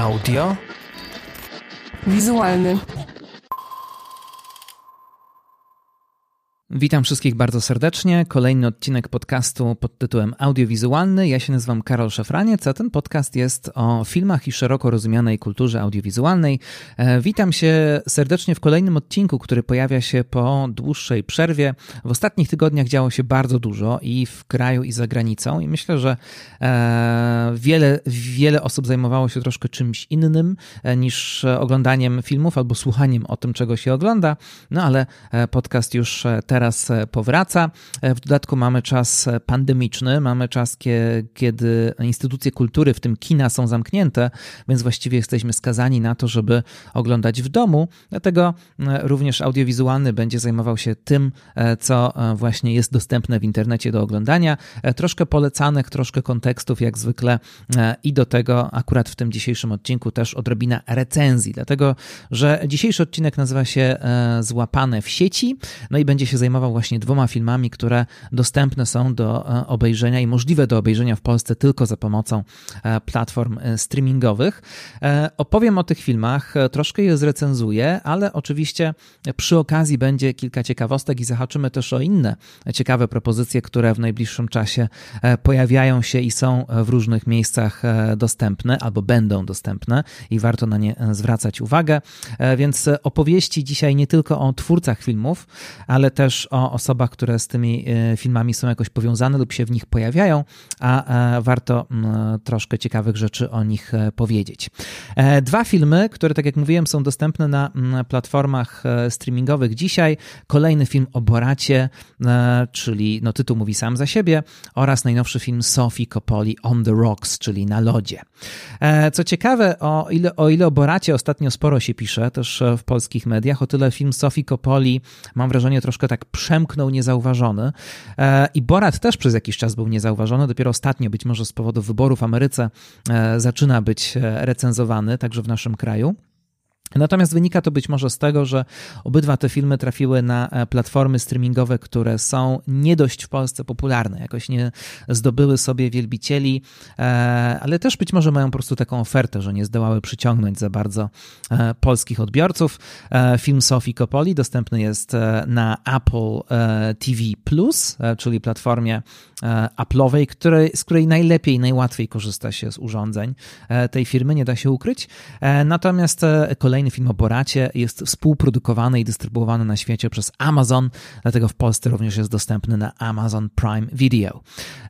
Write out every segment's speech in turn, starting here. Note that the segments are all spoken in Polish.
Audio. Wizualny. Witam wszystkich bardzo serdecznie. Kolejny odcinek podcastu pod tytułem Audiowizualny. Ja się nazywam Karol Szafraniec, a ten podcast jest o filmach i szeroko rozumianej kulturze audiowizualnej. E, witam się serdecznie w kolejnym odcinku, który pojawia się po dłuższej przerwie. W ostatnich tygodniach działo się bardzo dużo i w kraju, i za granicą, i myślę, że e, wiele, wiele osób zajmowało się troszkę czymś innym e, niż oglądaniem filmów albo słuchaniem o tym, czego się ogląda. No ale podcast już teraz teraz e, powraca. E, w dodatku mamy czas e, pandemiczny, mamy czas, kiedy instytucje kultury, w tym kina, są zamknięte, więc właściwie jesteśmy skazani na to, żeby oglądać w domu. Dlatego również audiowizualny będzie zajmował się tym, co właśnie jest dostępne w internecie do oglądania. Troszkę polecanek, troszkę kontekstów, jak zwykle, i do tego akurat w tym dzisiejszym odcinku też odrobina recenzji, dlatego że dzisiejszy odcinek nazywa się Złapane w sieci, no i będzie się zajmował zajmował właśnie dwoma filmami, które dostępne są do e, obejrzenia i możliwe do obejrzenia w Polsce tylko za pomocą e, platform e, streamingowych. Opowiem o tych filmach, troszkę je zrecenzuję, ale oczywiście przy okazji będzie kilka ciekawostek i zahaczymy też o inne ciekawe propozycje, które w najbliższym czasie pojawiają się i są w różnych miejscach dostępne albo będą dostępne i warto na nie zwracać uwagę. Więc opowieści dzisiaj nie tylko o twórcach filmów, ale też o osobach, które z tymi e, filmami są jakoś powiązane lub się w nich pojawiają, a e, warto troszkę ciekawych rzeczy o nich e, powiedzieć. Dwa filmy, które, tak jak mówiłem, są dostępne na platformach streamingowych dzisiaj. Kolejny film o Boracie, czyli no, tytuł mówi sam za siebie, oraz najnowszy film Sophie Coppoli On the Rocks, czyli na lodzie. Co ciekawe, o ile, o ile o Boracie ostatnio sporo się pisze, też w polskich mediach, o tyle film Sophie Coppoli, mam wrażenie, troszkę tak przemknął niezauważony. E, I Borat też przez jakiś czas był niezauważony. Dopiero ostatnio, być może z powodu wyborów w Ameryce, e, zaczyna być e, recenzowany, także w naszym kraju. Natomiast wynika to być może z tego, że obydwa te filmy trafiły na e, platformy streamingowe, które są nie dość w Polsce popularne, jakoś nie zdobyły sobie wielbicieli, e, ale też być może mają po prostu taką ofertę, że nie zdołały przyciągnąć za bardzo e, polskich odbiorców. Film Sofii Coppoli dostępny jest na Apple TV czyli platformie Apple'owej, z której najlepiej, najłatwiej korzysta się z urządzeń tej firmy, nie da się ukryć. Natomiast kolejny kolejny film o Boracie jest współprodukowany i dystrybuowany na świecie przez Amazon, dlatego w Polsce również jest dostępny na Amazon Prime Video.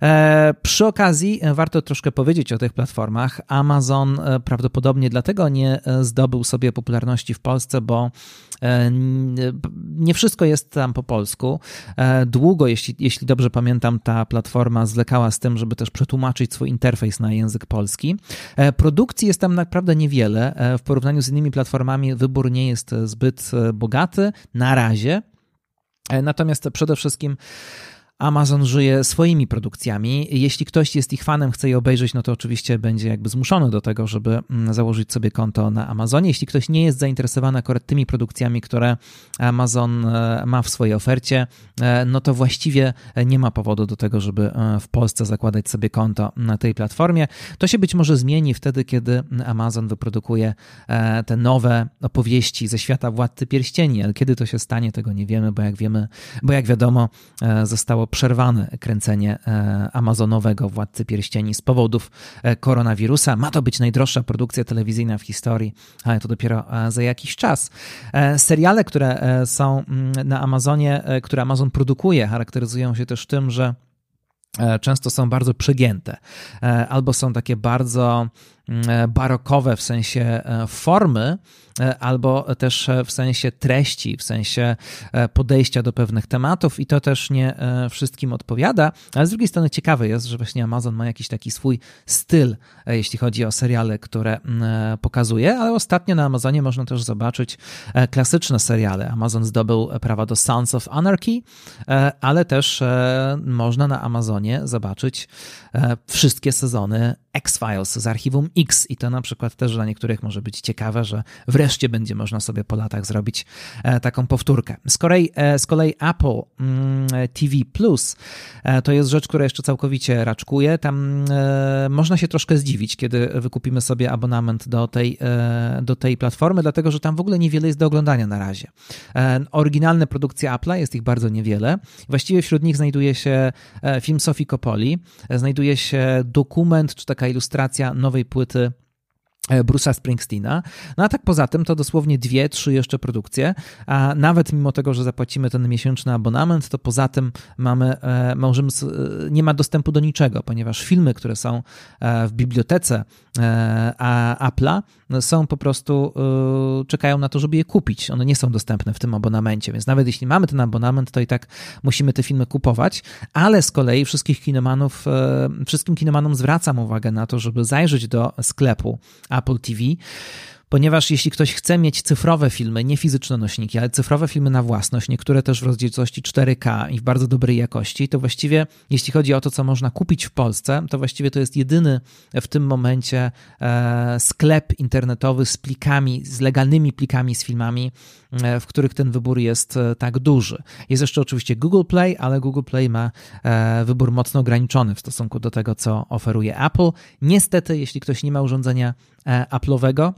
E, przy okazji e, warto troszkę powiedzieć o tych platformach. Amazon e, prawdopodobnie dlatego nie zdobył sobie popularności w Polsce, bo nie wszystko jest tam po polsku. Długo, jeśli, jeśli dobrze pamiętam, ta platforma zwlekała z tym, żeby też przetłumaczyć swój interfejs na język polski. Produkcji jest tam naprawdę niewiele w porównaniu z innymi platformami wybór nie jest zbyt e, bogaty na razie. E, natomiast przede wszystkim Amazon żyje swoimi produkcjami. Jeśli ktoś jest ich fanem, chce je obejrzeć, no to oczywiście będzie jakby zmuszony do tego, żeby mm, założyć sobie konto na Amazonie. Jeśli ktoś nie jest zainteresowany akurat tymi produkcjami, które Amazon e, ma w swojej ofercie, e, no to właściwie nie ma powodu do tego, żeby e, w Polsce zakładać sobie konto na tej platformie. To się być może zmieni wtedy, kiedy Amazon wyprodukuje te nowe opowieści ze świata Władcy Pierścieni, ale kiedy to się stanie, tego nie wiemy, bo jak wiemy, bo jak wiadomo, zostało przerwane kręcenie e, amazonowego Władcy Pierścieni z powodów e, koronawirusa. Ma to być najdroższa produkcja telewizyjna w historii, ale to dopiero e, za jakiś czas. Seriale, które są mm, na Amazonie, które Amazon produkuje, charakteryzują się też tym, że często są bardzo przegięte, albo są takie bardzo barokowe w sensie formy, E, albo też e, w sensie treści, w sensie e, podejścia do pewnych tematów i to też nie wszystkim odpowiada, ale z drugiej strony ciekawe jest, że właśnie Amazon ma jakiś taki swój styl, jeśli chodzi o seriale, które pokazuje, ale ostatnio na Amazonie można też zobaczyć klasyczne seriale. Amazon zdobył prawa do Sons of Anarchy, ale też można na Amazonie zobaczyć wszystkie sezony X-Files z archiwum X i to na przykład też dla niektórych może być ciekawe, że wreszcie będzie można sobie po latach zrobić taką powtórkę. Z kolei, z kolei Apple mm, TV Plus to jest rzecz, która jeszcze całkowicie raczkuje. Tam można się troszkę zdziwić, kiedy wykupimy sobie abonament do tej, do tej platformy, dlatego że tam w ogóle niewiele jest do oglądania na razie. Oryginalne produkcje Apple'a, jest ich bardzo niewiele. Właściwie wśród nich znajduje się film Sofii Coppoli, znajduje się dokument czy taka ilustracja nowej płyty E, Bruce'a Springsteena. No a tak poza tym to dosłownie dwie, trzy jeszcze produkcje, a nawet mimo tego, że zapłacimy ten miesięczny abonament, to poza tym mamy, e, możemy, e, nie ma dostępu do niczego, ponieważ filmy, które są w bibliotece Apple'a są po prostu, czekają na to, żeby je kupić. One nie są dostępne w tym abonamencie, więc nawet jeśli mamy ten abonament, to i tak musimy te filmy kupować, ale z kolei wszystkich kinomanów, wszystkim kinomanom zwracam uwagę na to, żeby zajrzeć do sklepu Apple TV ponieważ jeśli ktoś chce mieć cyfrowe filmy, nie fizyczne nośniki, ale cyfrowe filmy na własność, niektóre też w rozdzielczości 4K i w bardzo dobrej jakości, to właściwie jeśli chodzi o to, co można kupić w Polsce, to właściwie to jest jedyny w tym momencie e, sklep internetowy z plikami, z legalnymi plikami z filmami, e, w których ten wybór jest e, tak duży. Jest jeszcze oczywiście Google Play, ale Google Play ma wybór mocno ograniczony w stosunku do tego, co oferuje Apple. Niestety, jeśli ktoś nie ma urządzenia Apple'owego,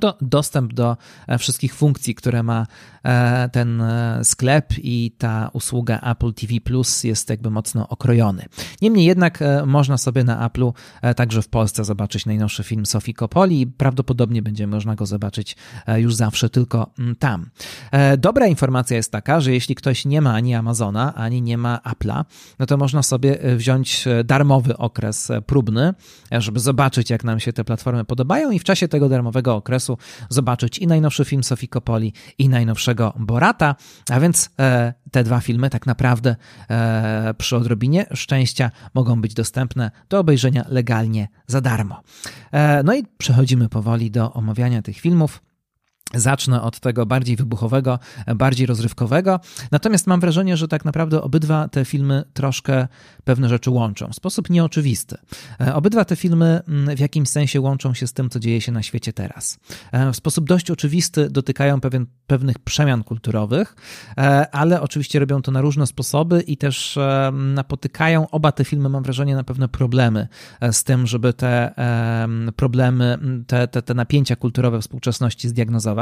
to dostęp do e, wszystkich funkcji, które ma e, ten e, sklep i ta usługa Apple TV Plus jest jakby mocno okrojony. Niemniej jednak można sobie na Apple'u także w Polsce zobaczyć najnowszy film Sofii Coppoli i prawdopodobnie będzie można go zobaczyć już zawsze tylko mm, tam. Dobra informacja jest taka, że jeśli ktoś nie ma ani Amazona, ani nie ma Apple'a, no to można sobie wziąć darmowy okres próbny, żeby zobaczyć jak nam się te platformy podobają i w czasie tego darmowego okresu zobaczyć i najnowszy film Sofii Coppoli, i najnowszego Borata, a więc e, te dwa filmy tak naprawdę e, przy odrobinie szczęścia mogą być dostępne do obejrzenia legalnie za darmo. E, no i przechodzimy powoli do omawiania tych filmów. Zacznę od tego bardziej wybuchowego, bardziej rozrywkowego. Natomiast mam wrażenie, że tak naprawdę obydwa te filmy troszkę pewne rzeczy łączą w sposób nieoczywisty. E, obydwa te filmy mm, w jakimś sensie łączą się z tym, co dzieje się na świecie teraz. E, w sposób dość oczywisty dotykają pewien, pewnych przemian kulturowych, e, ale oczywiście robią to na różne sposoby i też napotykają oba te filmy, mam wrażenie, na pewne problemy z tym, żeby te problemy, te, te, te napięcia kulturowe współczesności zdiagnozować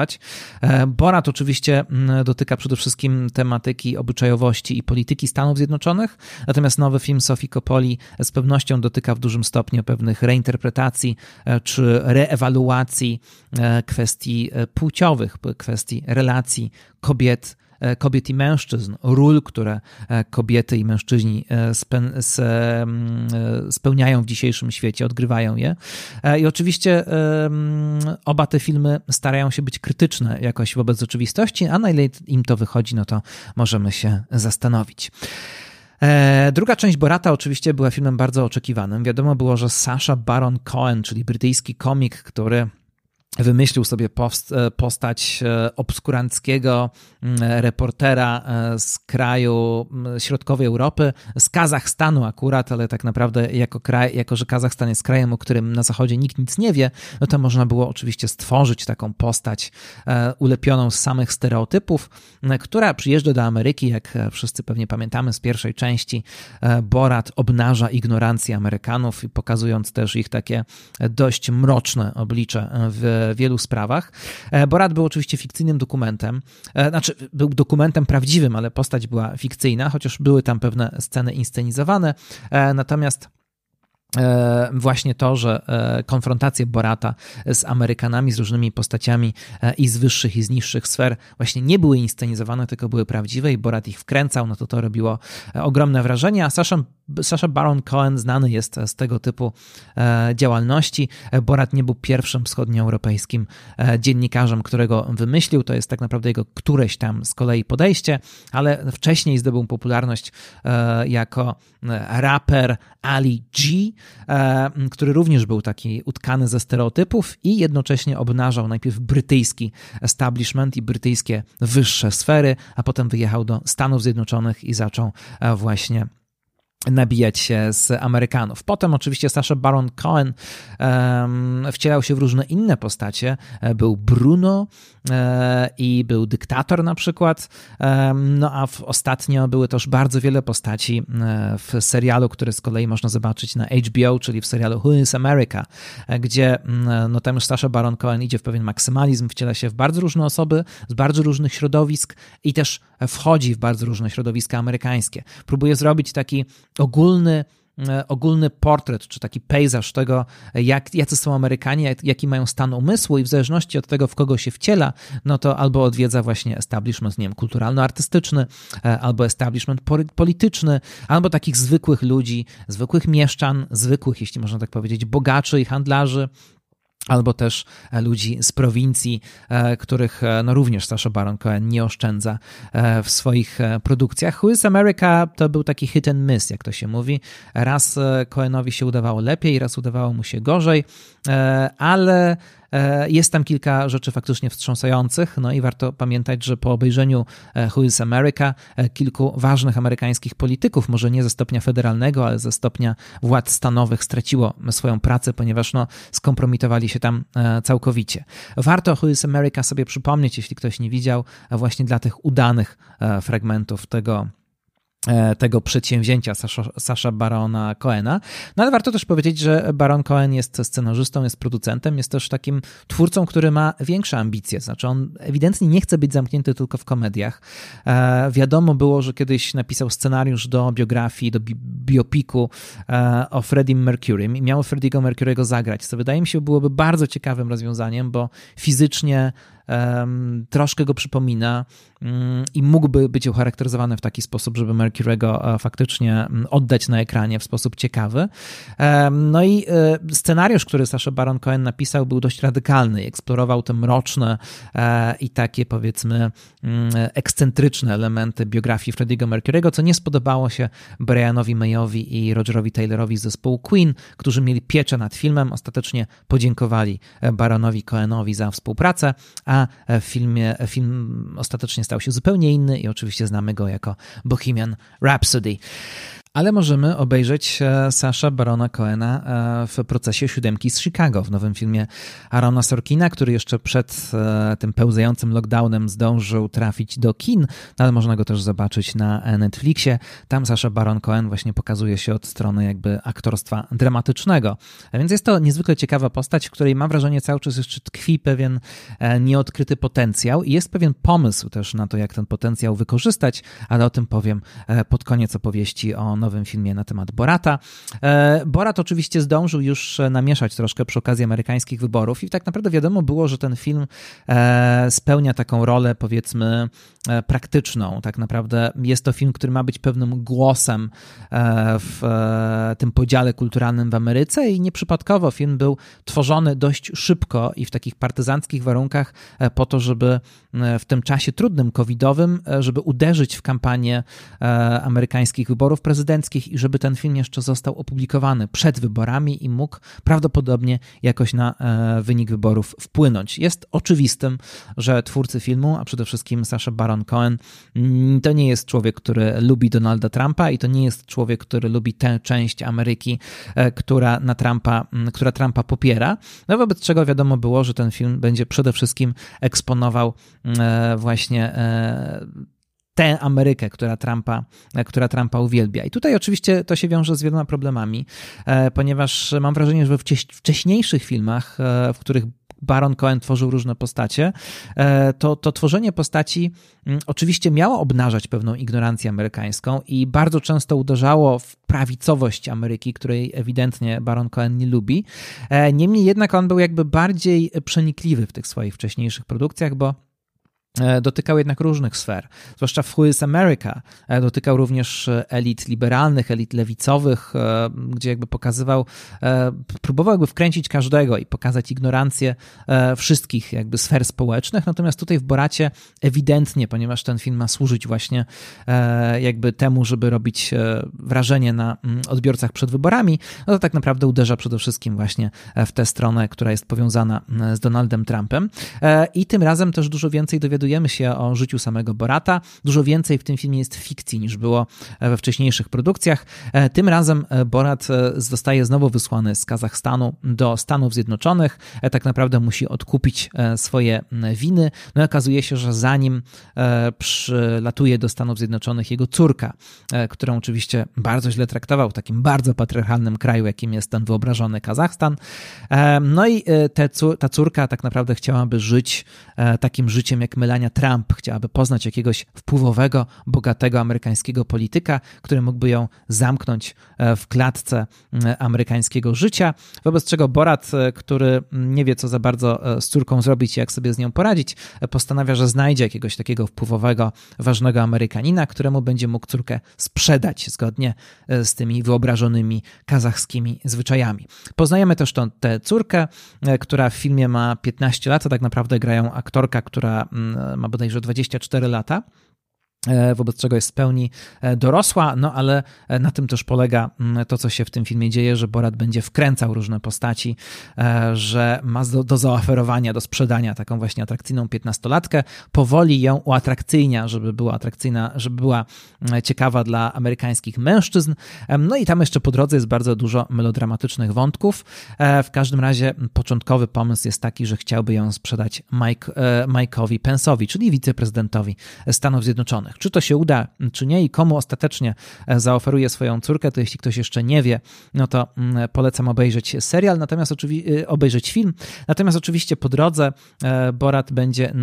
E, Borat oczywiście mm, dotyka przede wszystkim tematyki obyczajowości i polityki Stanów Zjednoczonych, natomiast nowy film Sofii Coppoli z pewnością dotyka w dużym stopniu pewnych reinterpretacji e, czy reewaluacji e, kwestii płciowych, kwestii relacji kobiet kobiet i mężczyzn, ról, które e, kobiety i mężczyźni e, spełniają w dzisiejszym świecie, odgrywają je. I oczywiście oba te filmy starają się być krytyczne jakoś wobec rzeczywistości, a na ile im to wychodzi, no to możemy się zastanowić. Druga część Borata oczywiście była filmem bardzo oczekiwanym. Wiadomo było, że Sasha Baron Cohen, czyli brytyjski komik, który wymyślił sobie e, postać e, obskuranckiego reportera e, z kraju środkowej Europy, z Kazachstanu akurat, ale tak naprawdę jako, kraj, jako że Kazachstan jest krajem, o którym na zachodzie nikt nic nie wie, no to można było oczywiście stworzyć taką postać ulepioną z samych stereotypów, która przyjeżdża do Ameryki, jak wszyscy pewnie pamiętamy z pierwszej części, Borat obnaża ignorancję Amerykanów i pokazując też ich takie dość mroczne oblicze w wielu sprawach. E, Borat był oczywiście fikcyjnym dokumentem, e, znaczy był dokumentem prawdziwym, ale postać była fikcyjna, chociaż były tam pewne sceny inscenizowane. E, natomiast właśnie to, że konfrontacje Borata z Amerykanami, z różnymi postaciami i z wyższych i z niższych sfer właśnie nie były inscenizowane, tylko były prawdziwe i Borat ich wkręcał, no to to robiło ogromne wrażenie, a Sasha, Sasha Baron Cohen znany jest z tego typu działalności. Borat nie był pierwszym wschodnioeuropejskim dziennikarzem, którego wymyślił, to jest tak naprawdę jego któreś tam z kolei podejście, ale wcześniej zdobył popularność jako raper Ali G, E, który również był taki utkany ze stereotypów i jednocześnie obnażał najpierw brytyjski establishment i brytyjskie wyższe sfery, a potem wyjechał do Stanów Zjednoczonych i zaczął e, właśnie nabijać się z Amerykanów. Potem oczywiście Sasha Baron Cohen um, wcielał się w różne inne postacie. E, był Bruno e, i był dyktator na przykład. No a w, ostatnio były też bardzo wiele postaci e, w serialu, który z kolei można zobaczyć na HBO, czyli w serialu Who is America, gdzie mm, no tam już Sasha Baron Cohen idzie w pewien maksymalizm, wciela się w bardzo różne osoby z bardzo różnych środowisk i też wchodzi w bardzo różne środowiska amerykańskie. Próbuje zrobić taki ogólny e, ogólny portret, czy taki pejzaż tego, jak, jacy są Amerykanie, jaki mają stan umysłu i w zależności od tego, w kogo się wciela, no to albo odwiedza właśnie establishment, nie wiem, kulturalno-artystyczny, e, albo establishment polityczny, albo takich zwykłych ludzi, zwykłych mieszczan, zwykłych, jeśli można tak powiedzieć, bogaczy i handlarzy, albo też e, ludzi z prowincji, e, których e, no również Sasha Baron Cohen nie oszczędza w swoich produkcjach. Who is America to był taki hit and miss, jak to się mówi. Raz Cohenowi się udawało lepiej, raz udawało mu się gorzej, ale jest tam kilka rzeczy faktycznie wstrząsających, no i warto pamiętać, że po obejrzeniu e, Who is America e, kilku ważnych amerykańskich polityków, może nie ze stopnia federalnego, ale ze stopnia władz stanowych straciło swoją pracę, ponieważ no, skompromitowali się tam całkowicie. Warto Who is America sobie przypomnieć, jeśli ktoś nie widział, właśnie dla tych udanych fragmentów tego E, tego przedsięwzięcia Sasha Barona Coena. No ale warto też powiedzieć, że Baron Cohen jest scenarzystą, jest producentem, jest też takim twórcą, który ma większe ambicje. Znaczy on ewidentnie nie chce być zamknięty tylko w komediach. E, wiadomo było, że kiedyś napisał scenariusz do biografii, do bi biopiku e, o Freddie Mercury i miał Freddiego Mercury'ego zagrać, co wydaje mi się byłoby bardzo ciekawym rozwiązaniem, bo fizycznie troszkę go przypomina mm, i mógłby być ucharakteryzowany w taki sposób, żeby Mercury'ego e, faktycznie mm, oddać na ekranie w sposób ciekawy. No i e, scenariusz, który Sasha Baron Cohen napisał, był dość radykalny. Eksplorował te mroczne e, i takie powiedzmy mm, ekscentryczne elementy biografii Freddie'ego Mercury'ego, co nie spodobało się Brianowi Mayowi i Rogerowi Taylorowi z zespołu Queen, którzy mieli pieczę nad filmem. Ostatecznie podziękowali Baronowi Cohenowi za współpracę, a w filmie, film ostatecznie stał się zupełnie inny i oczywiście znamy go jako Bohemian Rhapsody ale możemy obejrzeć e, Sasha Barona Coena e, w procesie siódemki z Chicago, w nowym filmie Arona Sorkina, który jeszcze przed e, tym pełzającym lockdownem zdążył trafić do kin, no, ale można go też zobaczyć na Netflixie. Tam Sasha Baron Cohen właśnie pokazuje się od strony jakby aktorstwa dramatycznego. A więc jest to niezwykle ciekawa postać, w której mam wrażenie cały czas jeszcze tkwi pewien nieodkryty potencjał i jest pewien pomysł też na to, jak ten potencjał wykorzystać, ale o tym powiem pod koniec opowieści o nowym filmie na temat Borata. E, Borat oczywiście zdążył już namieszać troszkę przy okazji amerykańskich wyborów i tak naprawdę wiadomo było, że ten film e, spełnia taką rolę powiedzmy e, praktyczną. Tak naprawdę jest to film, który ma być pewnym głosem w tym podziale kulturalnym w Ameryce i nieprzypadkowo film był tworzony dość szybko i w takich partyzanckich warunkach po to, żeby w tym czasie trudnym covidowym, żeby uderzyć w kampanię amerykańskich wyborów prezydenckich prezydenckich i żeby ten film jeszcze został opublikowany przed wyborami i mógł prawdopodobnie jakoś na e, wynik wyborów wpłynąć. Jest oczywistym, że twórcy filmu, a przede wszystkim Sasha Baron Cohen, mm, to nie jest człowiek, który lubi Donalda Trumpa i to nie jest człowiek, który lubi tę część Ameryki, e, która na Trumpa, mm, która Trumpa popiera. No wobec czego wiadomo było, że ten film będzie przede wszystkim eksponował mm, e, właśnie tę Amerykę, która Trumpa, która Trumpa uwielbia. I tutaj oczywiście to się wiąże z wieloma problemami, e, ponieważ mam wrażenie, że we wcześniejszych filmach, e, w których Baron Cohen tworzył różne postacie, e, to, to tworzenie postaci mm, oczywiście miało obnażać pewną ignorancję amerykańską i bardzo często uderzało w prawicowość Ameryki, której ewidentnie Baron Cohen nie lubi. Niemniej jednak on był jakby bardziej przenikliwy w tych swoich wcześniejszych produkcjach, bo E, dotykał jednak różnych sfer, zwłaszcza w Who is America. E, dotykał również e, elit liberalnych, elit lewicowych, gdzie jakby pokazywał, próbował jakby wkręcić każdego i pokazać ignorancję wszystkich jakby sfer społecznych. Natomiast tutaj w Boracie ewidentnie, ponieważ ten film ma służyć właśnie jakby temu, żeby robić wrażenie na odbiorcach przed wyborami, no to tak naprawdę uderza przede wszystkim właśnie w tę stronę, która jest powiązana z Donaldem Trumpem. I tym razem też dużo więcej dowiaduje dowiadujemy się o życiu samego Borata. Dużo więcej w tym filmie jest fikcji niż było we wcześniejszych produkcjach. Tym razem Borat zostaje znowu wysłany z Kazachstanu do Stanów Zjednoczonych. Tak naprawdę musi odkupić swoje winy. No i okazuje się, że zanim przylatuje do Stanów Zjednoczonych jego córka, którą oczywiście bardzo źle traktował w takim bardzo patriarchalnym kraju, jakim jest ten wyobrażony Kazachstan. No i te, ta córka tak naprawdę chciałaby żyć e, takim życiem jak Melania Trump. Chciałaby poznać jakiegoś wpływowego, bogatego amerykańskiego polityka, który mógłby ją zamknąć e, w klatce amerykańskiego życia. Wobec czego Borat, e, który nie wie, co za bardzo z córką zrobić i jak sobie z nią poradzić, postanawia, że znajdzie jakiegoś takiego wpływowego, ważnego Amerykanina, któremu będzie mógł córkę sprzedać zgodnie z tymi wyobrażonymi kazachskimi zwyczajami. Poznajemy też tę córkę, która w filmie ma 15 lat, a tak naprawdę grają aktorka, która mm, ma bodajże 24 lata. E, wobec czego jest w pełni e, dorosła, no ale e, na tym też polega mm, to, co się w tym filmie dzieje, że Borat będzie wkręcał różne postaci, że ma do, do zaoferowania, do sprzedania taką właśnie atrakcyjną piętnastolatkę, powoli ją uatrakcyjnia, żeby była atrakcyjna, żeby była mm, ciekawa dla amerykańskich mężczyzn. No i tam jeszcze po drodze jest bardzo dużo melodramatycznych wątków. W każdym razie początkowy pomysł jest taki, że chciałby ją sprzedać Mike, Mike'owi Pence'owi, czyli wiceprezydentowi Stanów Zjednoczonych. Czy to się uda, czy nie i komu ostatecznie e, zaoferuje swoją córkę, to jeśli ktoś jeszcze nie wie, no to mm, polecam obejrzeć serial, natomiast oczywiście e, obejrzeć film. Natomiast oczywiście po drodze e, Borat będzie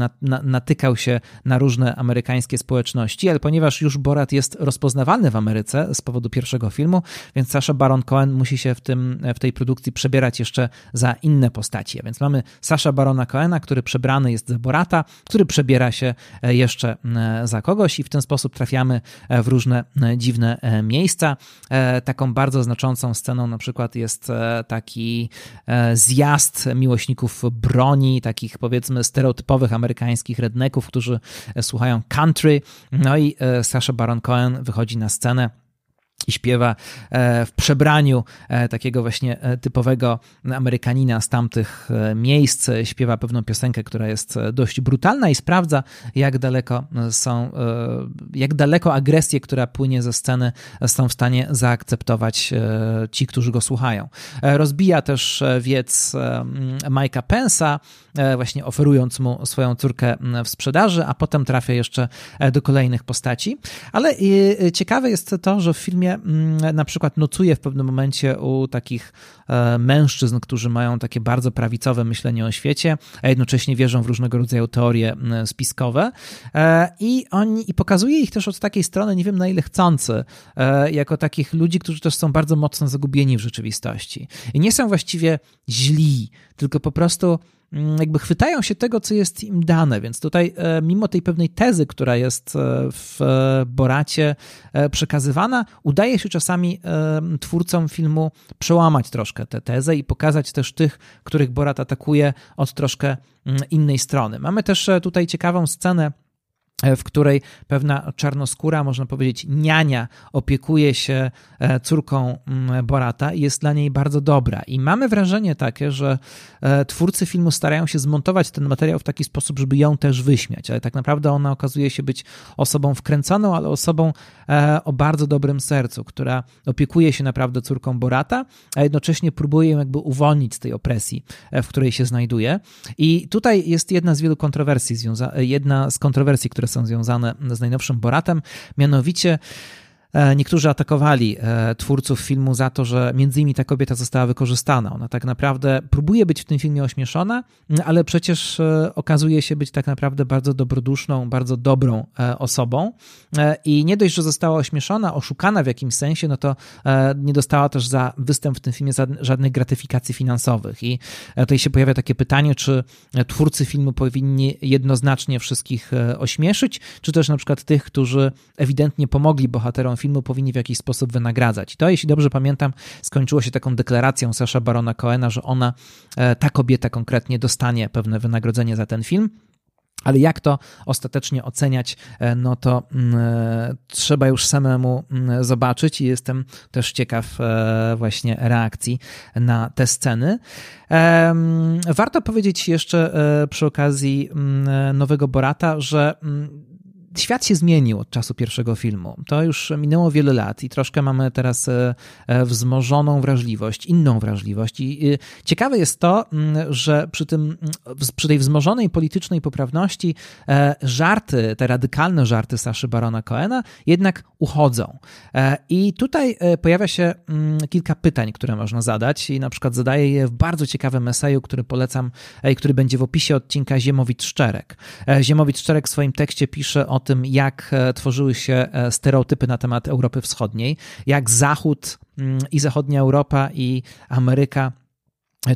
natykał się na różne amerykańskie społeczności, ale ponieważ już Borat jest rozpoznawalny w Ameryce z powodu pierwszego filmu, więc Sasha Baron Cohen musi się w, tym, w tej produkcji przebierać jeszcze za inne postaci. Więc mamy Sasha Barona Cohena, który przebrany jest za Borata, który przebiera się jeszcze za kogoś w ten sposób trafiamy e, w różne e, dziwne e, miejsca. Taką bardzo znaczącą sceną na przykład jest taki zjazd miłośników broni, takich powiedzmy stereotypowych amerykańskich redneków, którzy słuchają country. No i Sasha Baron Cohen wychodzi na scenę i śpiewa e, w przebraniu e, takiego właśnie e, typowego Amerykanina z tamtych miejsc. Śpiewa pewną piosenkę, która jest dość brutalna i sprawdza, jak daleko są, jak daleko agresję, która płynie ze sceny, są w stanie zaakceptować ci, którzy go słuchają. Rozbija też wiec Mike'a Pensa, właśnie oferując mu swoją córkę w sprzedaży, a potem trafia jeszcze do kolejnych postaci. Ale ciekawe jest to, że w filmie na przykład nocuje w pewnym momencie u takich e, mężczyzn, którzy mają takie bardzo prawicowe myślenie o świecie, a jednocześnie wierzą w różnego rodzaju teorie spiskowe e, i oni i pokazuje ich też od takiej strony, nie wiem na ile chcący, e, jako takich ludzi, którzy też są bardzo mocno zagubieni w rzeczywistości. I nie są właściwie źli, tylko po prostu jakby chwytają się tego, co jest im dane. Więc tutaj, e, mimo tej pewnej tezy, która jest e, w Boracie e, przekazywana, udaje się czasami twórcom filmu przełamać troszkę tę tezę i pokazać też tych, których Borat atakuje od troszkę mm, innej strony. Mamy też tutaj ciekawą scenę w której pewna czarnoskóra, można powiedzieć, niania opiekuje się e, córką mm, Borata i jest dla niej bardzo dobra. I mamy wrażenie takie, że e, twórcy filmu starają się zmontować ten materiał w taki sposób, żeby ją też wyśmiać, ale tak naprawdę ona okazuje się być osobą wkręconą, ale osobą e, o bardzo dobrym sercu, która opiekuje się naprawdę córką Borata, a jednocześnie próbuje ją jakby uwolnić z tej opresji, w której się znajduje. I tutaj jest jedna z wielu kontrowersji, jedna z kontrowersji, które są związane z najnowszym Boratem, mianowicie niektórzy atakowali e, twórców filmu za to, że między innymi ta kobieta została wykorzystana. Ona tak naprawdę próbuje być w tym filmie ośmieszona, ale przecież e, okazuje się być tak naprawdę bardzo dobroduszną, bardzo dobrą osobą. I nie dość, że została ośmieszona, oszukana w jakimś sensie, no to nie dostała też za występ w tym filmie żadnych gratyfikacji finansowych. I tutaj się pojawia takie pytanie, czy twórcy filmu powinni jednoznacznie wszystkich ośmieszyć, czy też na przykład tych, którzy ewidentnie pomogli bohaterom filmu powinni w jakiś sposób wynagradzać. I to, jeśli dobrze pamiętam, skończyło się taką deklaracją Sasha Barona Coena, że ona, e, ta kobieta konkretnie dostanie pewne wynagrodzenie za ten film. Ale jak to ostatecznie oceniać, e, no to mm, e, trzeba już samemu mm, zobaczyć i jestem też ciekaw właśnie reakcji na te sceny. Warto powiedzieć jeszcze przy okazji mm, nowego Borata, że świat się zmienił od czasu pierwszego filmu. To już minęło wiele lat i troszkę mamy teraz e, e, wzmożoną wrażliwość, inną wrażliwość. I ciekawe jest to, mm, że przy, tym, mm, przy tej wzmożonej politycznej poprawności e, żarty, te radykalne żarty Saszy Barona Coena jednak uchodzą. I tutaj pojawia się mm, kilka pytań, które można zadać i na przykład zadaję je w bardzo ciekawym eseju, który polecam, który będzie w opisie odcinka Ziemowit-Szczerek. Ziemowit-Szczerek w swoim tekście pisze o tym, jak e, tworzyły się e, stereotypy na temat Europy Wschodniej, jak Zachód mm, i zachodnia Europa i Ameryka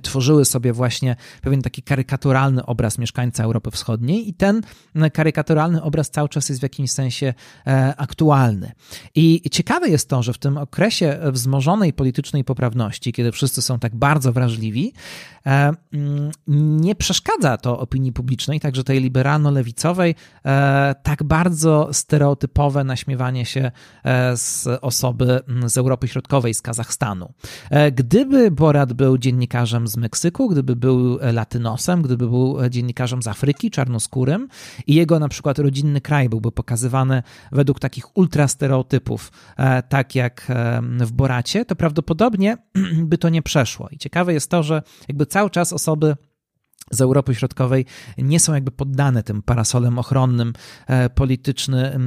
tworzyły sobie właśnie pewien taki karykaturalny obraz mieszkańca Europy Wschodniej i ten karykaturalny obraz cały czas jest w jakimś sensie e, aktualny. I ciekawe jest to, że w tym okresie wzmożonej politycznej poprawności, kiedy wszyscy są tak bardzo wrażliwi, e, mm, nie przeszkadza to opinii publicznej, także tej liberalno-lewicowej, e, tak bardzo stereotypowe naśmiewanie się z osoby z Europy Środkowej, z Kazachstanu. Gdyby Borat był dziennikarzem, dziennikarzem z Meksyku, gdyby był latynosem, gdyby był dziennikarzem z Afryki, czarnoskórym i jego na przykład rodzinny kraj byłby pokazywany według takich ultrastereotypów, e, tak jak e, w Boracie, to prawdopodobnie by to nie przeszło. I ciekawe jest to, że jakby cały czas osoby z Europy Środkowej nie są jakby poddane tym parasolem ochronnym e, polityczny,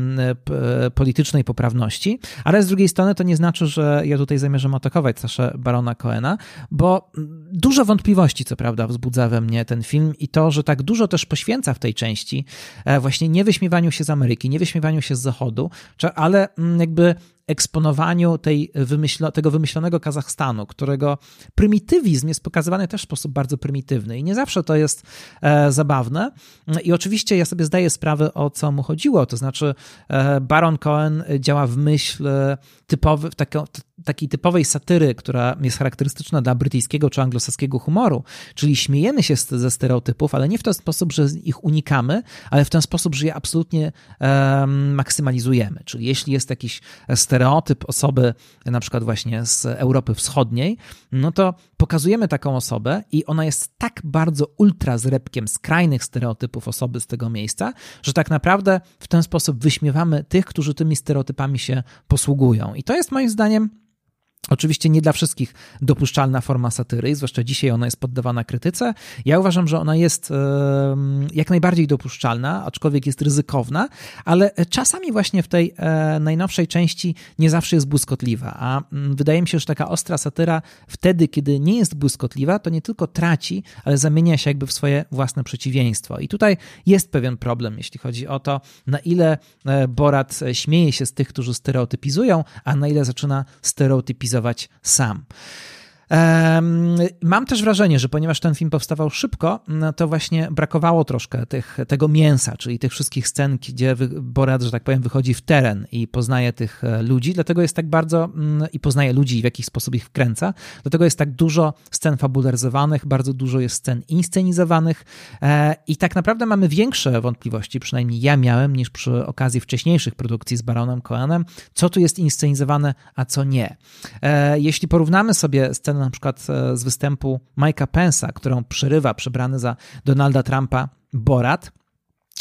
e, politycznej poprawności, ale z drugiej strony to nie znaczy, że ja tutaj zamierzam atakować Saszę Barona Coena, bo dużo wątpliwości, co prawda, wzbudza we mnie ten film i to, że tak dużo też poświęca w tej części e, właśnie nie wyśmiewaniu się z Ameryki, nie wyśmiewaniu się z Zachodu, ale jakby eksponowaniu tej wymyślo, tego wymyślonego Kazachstanu, którego prymitywizm jest pokazywany też w sposób bardzo prymitywny i nie zawsze to jest e, zabawne. I oczywiście ja sobie zdaję sprawę, o co mu chodziło, to znaczy e, Baron Cohen działa w myśl e, typowy, w taką, takiej typowej satyry, która jest charakterystyczna dla brytyjskiego czy anglosaskiego humoru, czyli śmiejemy się ze stereotypów, ale nie w ten sposób, że ich unikamy, ale w ten sposób, że je absolutnie maksymalizujemy. Czyli jeśli jest jakiś stereotyp osoby, na przykład właśnie z Europy Wschodniej, no to pokazujemy taką osobę i ona jest tak bardzo ultra zrepkiem skrajnych stereotypów osoby z tego miejsca, że tak naprawdę w ten sposób wyśmiewamy tych, którzy tymi stereotypami się posługują. I to jest moim zdaniem Oczywiście nie dla wszystkich dopuszczalna forma satyry, zwłaszcza dzisiaj ona jest poddawana krytyce. Ja uważam, że ona jest jak najbardziej dopuszczalna, aczkolwiek jest ryzykowna, ale czasami właśnie w tej e, najnowszej części nie zawsze jest błyskotliwa. A mm, wydaje mi się, że taka ostra satyra wtedy, kiedy nie jest błyskotliwa, to nie tylko traci, ale zamienia się jakby w swoje własne przeciwieństwo. I tutaj jest pewien problem, jeśli chodzi o to, na ile e, Borat śmieje się z tych, którzy stereotypizują, a na ile zaczyna stereotypizować sam. Mam też wrażenie, że ponieważ ten film powstawał szybko, no to właśnie brakowało troszkę tych, tego mięsa, czyli tych wszystkich scen, gdzie Borat, że tak powiem, wychodzi w teren i poznaje tych e, ludzi, dlatego jest tak bardzo mm, i poznaje ludzi i w jakiś sposób ich wkręca, dlatego jest tak dużo scen fabularyzowanych, bardzo dużo jest scen inscenizowanych e, i tak naprawdę mamy większe wątpliwości, przynajmniej ja miałem, niż przy okazji wcześniejszych produkcji z Baronem Cohenem, co tu jest inscenizowane, a co nie. E, jeśli porównamy sobie scenę na przykład e, z występu Mike'a Pence'a, którą przerywa przebrany za Donalda Trumpa Borat,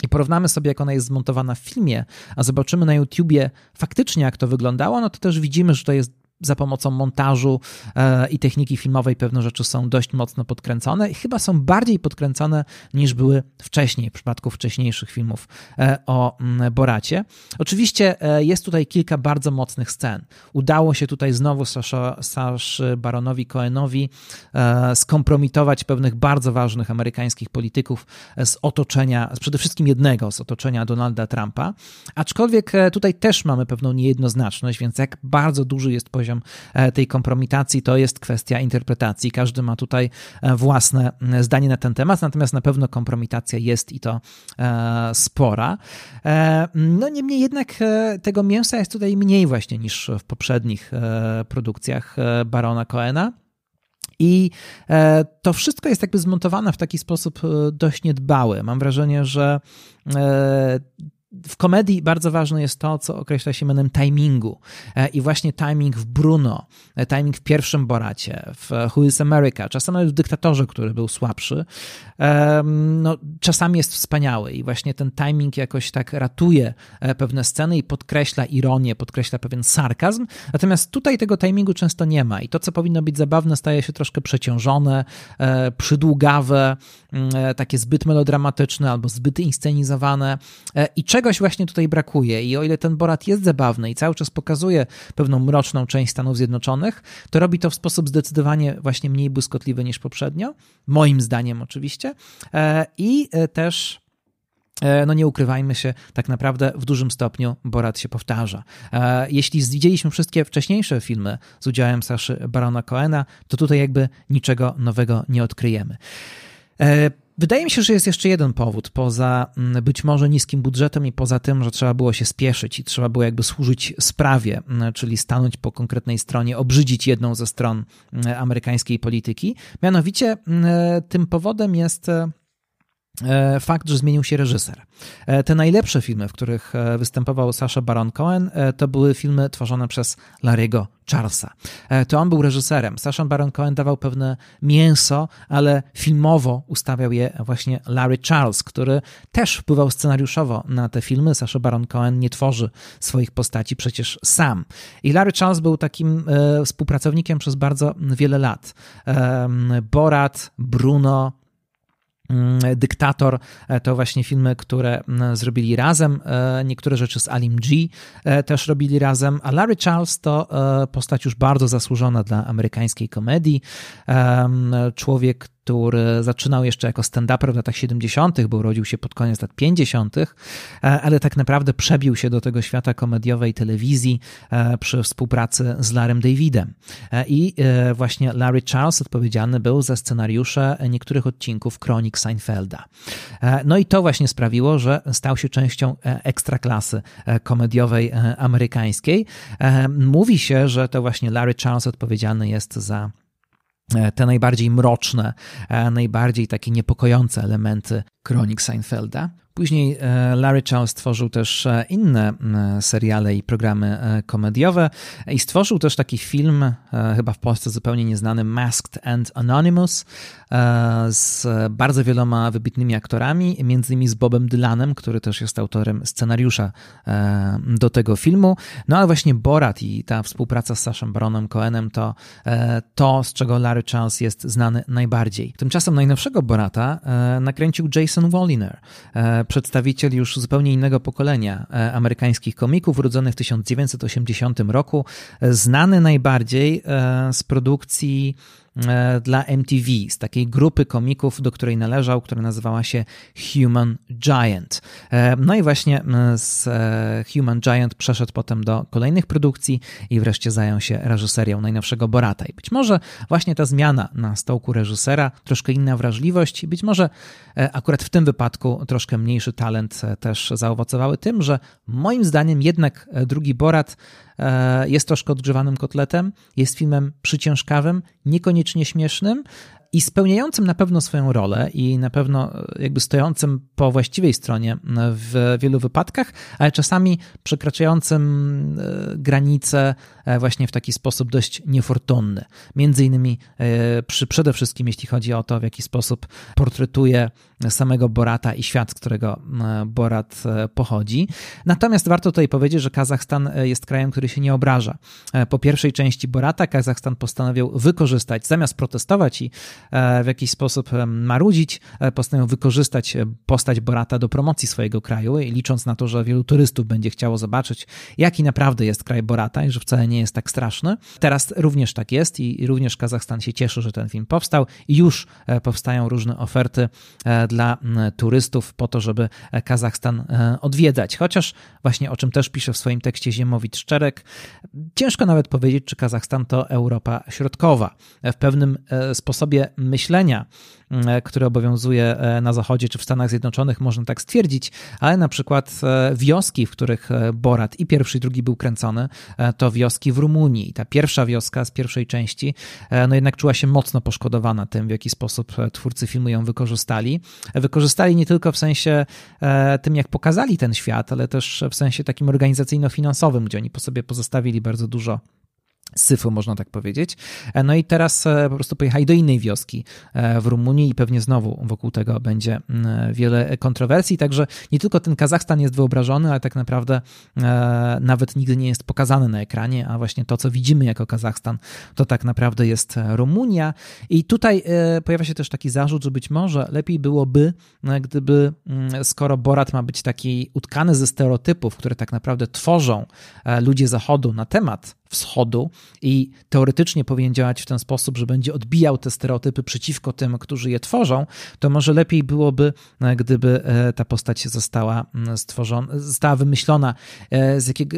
i porównamy sobie, jak ona jest zmontowana w filmie, a zobaczymy na YouTubie faktycznie, jak to wyglądało, no to też widzimy, że to jest za pomocą montażu e, i techniki filmowej pewne rzeczy są dość mocno podkręcone i chyba są bardziej podkręcone niż były wcześniej, w przypadku wcześniejszych filmów e, o mm, Boracie. Oczywiście e, jest tutaj kilka bardzo mocnych scen. Udało się tutaj znowu Saszy Baronowi Cohenowi skompromitować pewnych bardzo ważnych amerykańskich polityków z otoczenia, przede wszystkim jednego z otoczenia Donalda Trumpa, aczkolwiek tutaj też mamy pewną niejednoznaczność, więc jak bardzo duży jest poziom poziom e, tej kompromitacji, to jest kwestia interpretacji. Każdy ma tutaj e, własne zdanie na ten temat, natomiast na pewno kompromitacja jest i to e, spora. No niemniej jednak tego mięsa jest tutaj mniej właśnie niż w poprzednich produkcjach Barona Coena. I to wszystko jest jakby zmontowane w taki sposób dość niedbały. Mam wrażenie, że w komedii bardzo ważne jest to, co określa się mianem timingu. E, I właśnie timing w Bruno, e, timing w pierwszym Boracie, w Who is America, czasem nawet w Dyktatorze, który był słabszy, no, czasami jest wspaniały i właśnie ten timing jakoś tak ratuje e, pewne sceny i podkreśla ironię, podkreśla pewien sarkazm. Natomiast tutaj tego timingu często nie ma i to, co powinno być zabawne, staje się troszkę przeciążone, przydługawe, mm, takie zbyt melodramatyczne albo zbyt inscenizowane i czegoś właśnie tutaj brakuje. I o ile ten Borat jest zabawny i cały czas pokazuje pewną mroczną część Stanów Zjednoczonych, to robi to w sposób zdecydowanie właśnie mniej błyskotliwy niż poprzednio, moim zdaniem oczywiście. E, I e, też e, no nie ukrywajmy się, tak naprawdę w dużym stopniu Borat się powtarza. Jeśli widzieliśmy wszystkie wcześniejsze filmy z udziałem Saszy Barona Coena, to tutaj jakby niczego nowego nie odkryjemy. Wydaje mi się, że jest jeszcze jeden powód, poza mm, być może niskim budżetem i poza tym, że trzeba było się spieszyć i trzeba było jakby służyć sprawie, mm, czyli stanąć po konkretnej stronie, obrzydzić jedną ze stron mm, amerykańskiej polityki. Mianowicie tym powodem jest e, fakt, że zmienił się reżyser. E, te najlepsze filmy, w których e, występował Sasha Baron Cohen, to były filmy tworzone przez Larry'ego Charlesa. To on był reżyserem. Sasha Baron Cohen dawał pewne mięso, ale filmowo ustawiał je właśnie Larry Charles, który też wpływał scenariuszowo na te filmy. Sasha Baron Cohen nie tworzy swoich postaci przecież sam. I Larry Charles był takim współpracownikiem przez bardzo wiele lat. Borat, Bruno, Dyktator e, to właśnie filmy, które mm, zrobili razem. E, niektóre rzeczy z Alim G e, też robili razem, a Larry Charles to postać już bardzo zasłużona dla amerykańskiej komedii. Człowiek, który zaczynał jeszcze jako stand-uper w latach 70., bo urodził się pod koniec lat 50., e, ale tak naprawdę przebił się do tego świata komediowej telewizji e, przy współpracy z Larrym Davidem. E, I właśnie Larry Charles odpowiedzialny był za scenariusze niektórych odcinków Kronik Seinfelda. No i to właśnie sprawiło, że stał się częścią ekstraklasy komediowej amerykańskiej. Mówi się, że to właśnie Larry Charles odpowiedzialny jest za te najbardziej mroczne, e, najbardziej takie niepokojące elementy kronik Seinfelda. Później e, Larry Charles stworzył też e, inne seriale i programy e, komediowe i stworzył też taki film, chyba w Polsce zupełnie nieznany, Masked and Anonymous, z bardzo wieloma wybitnymi aktorami, między innymi z Bobem Dylanem, który też jest autorem scenariusza do tego filmu. No ale właśnie Borat i ta współpraca z Saszem Baronem Cohenem to to, z czego Larry Charles jest znany najbardziej. Tymczasem najnowszego Borata nakręcił Jason Woliner, przedstawiciel już zupełnie innego pokolenia e, amerykańskich komików, urodzony w 1980 roku, znany najbardziej e, z produkcji E, dla MTV, z takiej grupy komików, do której należał, która nazywała się Human Giant. E, no i właśnie z e, Human Giant przeszedł potem do kolejnych produkcji i wreszcie zajął się reżyserią najnowszego Borata. I być może właśnie ta zmiana na stołku reżysera, troszkę inna wrażliwość, być może akurat w tym wypadku troszkę mniejszy talent też zaowocowały tym, że moim zdaniem jednak drugi Borat E, jest troszkę odgrzewanym kotletem, jest filmem przyciążkawym, niekoniecznie śmiesznym, i spełniającym na pewno swoją rolę i na pewno e, jakby stojącym po właściwej stronie w wielu wypadkach, ale czasami przekraczającym e, granice właśnie w taki sposób dość niefortunny. Między innymi przy, przede wszystkim jeśli chodzi o to, w jaki sposób portretuje samego Borata i świat, z którego e, Borat e, pochodzi. Natomiast warto tutaj powiedzieć, że Kazachstan e, jest krajem, który się nie obraża. Po pierwszej części Borata Kazachstan postanowił wykorzystać, zamiast protestować i w jakiś sposób marudzić, postanowił wykorzystać postać Borata do promocji swojego kraju i licząc na to, że wielu turystów będzie chciało zobaczyć, jaki naprawdę jest kraj Borata i że wcale nie jest tak straszny. Teraz również tak jest i również Kazachstan się cieszy, że ten film powstał i już powstają różne oferty dla turystów po to, żeby Kazachstan e, odwiedzać. Chociaż właśnie o czym też pisze w swoim tekście Ziemowit Szczerek, ciężko nawet powiedzieć, czy Kazachstan to Europa Środkowa. W pewnym e, sposobie myślenia, E, który obowiązuje e, na Zachodzie czy w Stanach Zjednoczonych, można tak stwierdzić, ale na przykład e, wioski, w których Borat i pierwszy i drugi był kręcony, to wioski w Rumunii. Ta pierwsza wioska z pierwszej części, no jednak czuła się mocno poszkodowana tym, w jaki sposób twórcy filmu ją wykorzystali. Wykorzystali nie tylko w sensie tym, jak pokazali ten świat, ale też w sensie takim organizacyjno-finansowym, gdzie oni po sobie pozostawili bardzo dużo syfu, można tak powiedzieć. E, no i teraz e, po prostu pojechali do innej wioski e, w Rumunii i pewnie znowu wokół tego będzie mm, wiele kontrowersji, także nie tylko ten Kazachstan jest wyobrażony, ale tak naprawdę nawet nigdy nie jest pokazany na ekranie, a właśnie to, co widzimy jako Kazachstan, to tak naprawdę jest Rumunia i tutaj pojawia się też taki zarzut, że być może lepiej byłoby, gdyby mm, skoro Borat ma być taki utkany ze stereotypów, które tak naprawdę tworzą ludzie Zachodu na temat wschodu i teoretycznie powinien działać w ten sposób, że będzie odbijał te stereotypy przeciwko tym, którzy je tworzą, to może lepiej byłoby, e, gdyby e, ta postać została mm, stworzona, została wymyślona, e, z jakiego,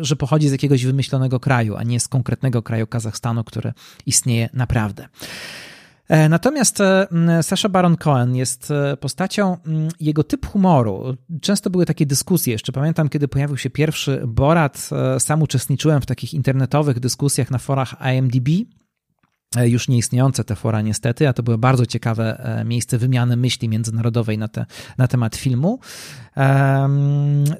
że pochodzi z jakiegoś wymyślonego kraju, a nie z konkretnego kraju Kazachstanu, który istnieje naprawdę. E, natomiast e, Sasha Baron Cohen jest e, postacią, jego typ humoru. Często były takie dyskusje. Jeszcze pamiętam, kiedy pojawił się pierwszy Borat, sam uczestniczyłem w takich internetowych dyskusjach na forach IMDb już nieistniejące te fora niestety, a to było bardzo ciekawe e, miejsce wymiany myśli międzynarodowej na, te, na temat filmu.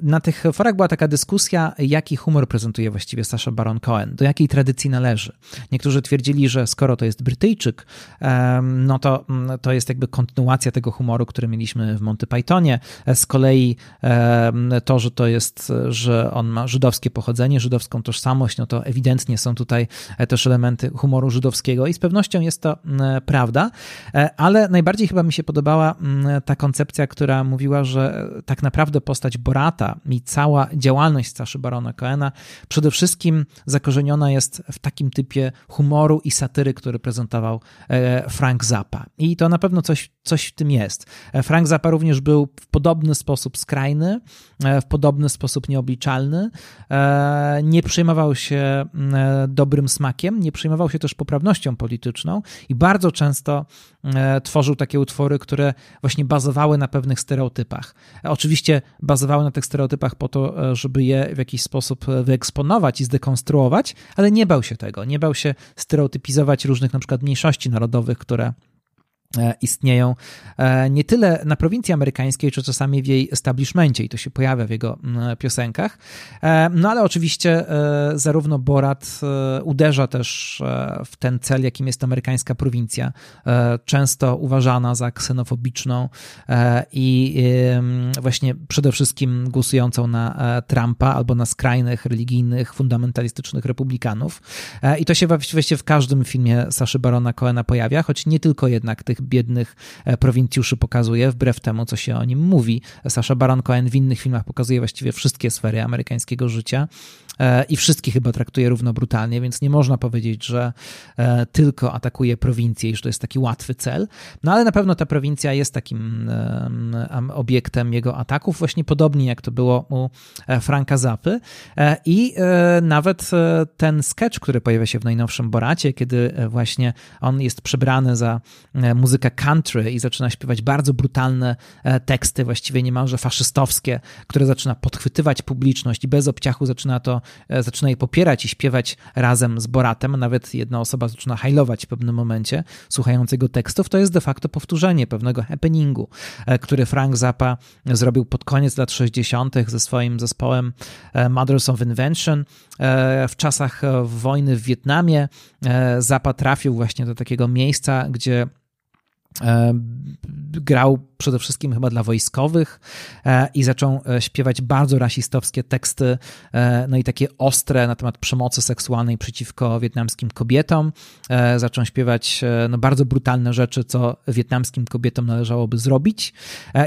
Na tych forach była taka dyskusja, jaki humor prezentuje właściwie Sasha Baron Cohen, do jakiej tradycji należy. Niektórzy twierdzili, że skoro to jest Brytyjczyk, no to, mm, to jest jakby kontynuacja tego humoru, który mieliśmy w Monty Pythonie. E, z kolei to, że to jest, że on ma żydowskie pochodzenie, żydowską tożsamość, no to ewidentnie są tutaj też elementy humoru żydowskiego i z pewnością jest to mm, prawda, e, ale najbardziej chyba mi się podobała mm, ta koncepcja, która mówiła, że tak naprawdę postać Borata i cała działalność Saszy Barona Coena przede wszystkim zakorzeniona jest w takim typie humoru i satyry, który prezentował e, Frank Zappa. I to na pewno coś, coś w tym jest. E, Frank Zappa również był w podobny sposób skrajny, w podobny sposób nieobliczalny, nie przejmował się mm, dobrym smakiem, nie przejmował się też poprawnością polityczną i bardzo często e, tworzył takie utwory, które właśnie bazowały na pewnych stereotypach. Oczywiście bazowały na tych stereotypach po to, e, żeby je w jakiś sposób wyeksponować i zdekonstruować, ale nie bał się tego. Nie bał się stereotypizować różnych na przykład mniejszości narodowych, które E, istnieją e, nie tyle na prowincji amerykańskiej, czy czasami w jej establishmencie i to się pojawia w jego piosenkach. E, no ale oczywiście zarówno Borat uderza też w ten cel, jakim jest amerykańska prowincja, często uważana za ksenofobiczną i właśnie przede wszystkim głosującą na Trumpa albo na skrajnych, religijnych, fundamentalistycznych republikanów. I to się właściwie w każdym filmie Saszy Barona Coena pojawia, choć nie tylko jednak tych biednych e, prowincjuszy pokazuje, wbrew temu, co się o nim mówi. Sasha Baron Cohen w innych filmach pokazuje właściwie wszystkie sfery amerykańskiego życia e, i wszystkich chyba traktuje równo brutalnie, więc nie można powiedzieć, że e, tylko atakuje prowincję i że to jest taki łatwy cel. No ale na pewno ta prowincja jest takim obiektem jego ataków, właśnie podobnie jak to było u Franka Zapy. I nawet ten sketch, który pojawia się w najnowszym Boracie, kiedy właśnie on jest przebrany za muzykę muzykę country i zaczyna śpiewać bardzo brutalne e, teksty, właściwie niemalże faszystowskie, które zaczyna podchwytywać publiczność i bez obciachu zaczyna to, e, zaczyna je popierać i śpiewać razem z Boratem. Nawet jedna osoba zaczyna hajlować w pewnym momencie, słuchając jego tekstów. To jest de facto powtórzenie pewnego happeningu, e, który Frank Zappa zrobił pod koniec lat 60. ze swoim zespołem Mothers of Invention. W czasach wojny w Wietnamie Zappa trafił właśnie do takiego miejsca, gdzie grał przede wszystkim chyba dla wojskowych e, i zaczął e, śpiewać bardzo rasistowskie teksty, e, no i takie ostre na temat przemocy seksualnej przeciwko wietnamskim kobietom. Zaczął śpiewać no, bardzo brutalne rzeczy, co wietnamskim kobietom należałoby zrobić.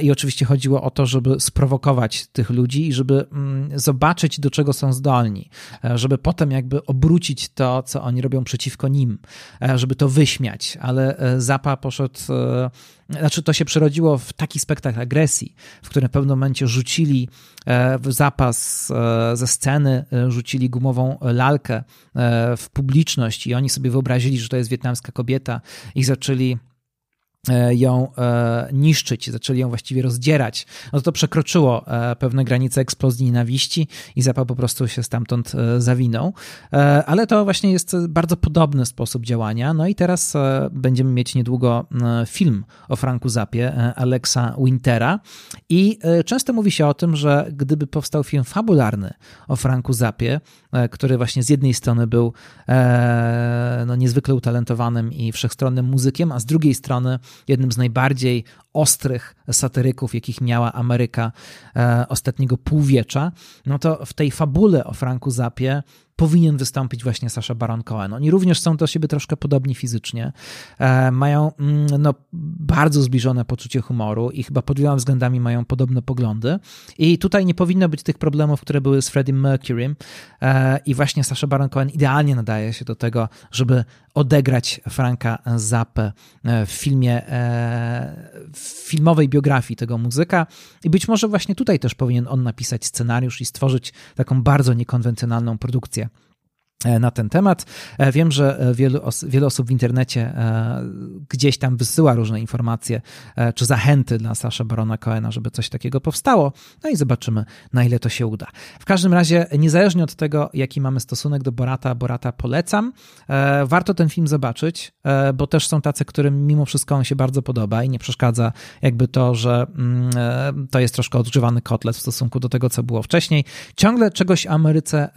I oczywiście chodziło o to, żeby sprowokować tych ludzi i żeby mm, zobaczyć, do czego są zdolni, żeby potem jakby obrócić to, co oni robią przeciwko nim, żeby to wyśmiać. Ale Zapa poszedł znaczy to się przerodziło w taki spektakl agresji, w którym w pewnym momencie rzucili w zapas ze sceny, rzucili gumową lalkę w publiczność i oni sobie wyobrazili, że to jest wietnamska kobieta i zaczęli E, ją e, niszczyć, zaczęli ją właściwie rozdzierać, no to, przekroczyło e, pewne granice eksplozji nienawiści i Zappa po prostu się stamtąd zawinął. Ale to właśnie jest bardzo podobny sposób działania. No i teraz będziemy mieć niedługo film o Franku Zapie, Alexa Wintera i często mówi się o tym, że gdyby powstał film fabularny o Franku Zapie, który właśnie z jednej strony był no, niezwykle utalentowanym i wszechstronnym muzykiem, a z drugiej strony jednym z najbardziej ostrych satyryków, jakich miała Ameryka e, ostatniego półwiecza, no to w tej fabule o Franku Zapie powinien wystąpić właśnie Sasha Baron Cohen. Oni również są do siebie troszkę podobni fizycznie, e, mają mm, no, bardzo zbliżone poczucie humoru i chyba pod wieloma względami mają podobne poglądy. I tutaj nie powinno być tych problemów, które były z Freddie Mercury e, i właśnie Sasha Baron Cohen idealnie nadaje się do tego, żeby odegrać Franka Zappę w filmie, w filmowej biografii tego muzyka i być może właśnie tutaj też powinien on napisać scenariusz i stworzyć taką bardzo niekonwencjonalną produkcję. E, na ten temat. E, wiem, że e, wielu, os wiele osób w internecie gdzieś tam wysyła różne informacje czy zachęty dla Sasza Barona Coena, żeby coś takiego powstało. No i zobaczymy, na ile to się uda. W każdym razie, niezależnie od tego, jaki mamy stosunek do Borata, Borata polecam. Warto ten film zobaczyć, bo też są tacy, którym mimo wszystko on się bardzo podoba i nie przeszkadza jakby to, że mm, to jest troszkę odgrzewany kotlet w stosunku do tego, co było wcześniej. Ciągle czegoś o Ameryce,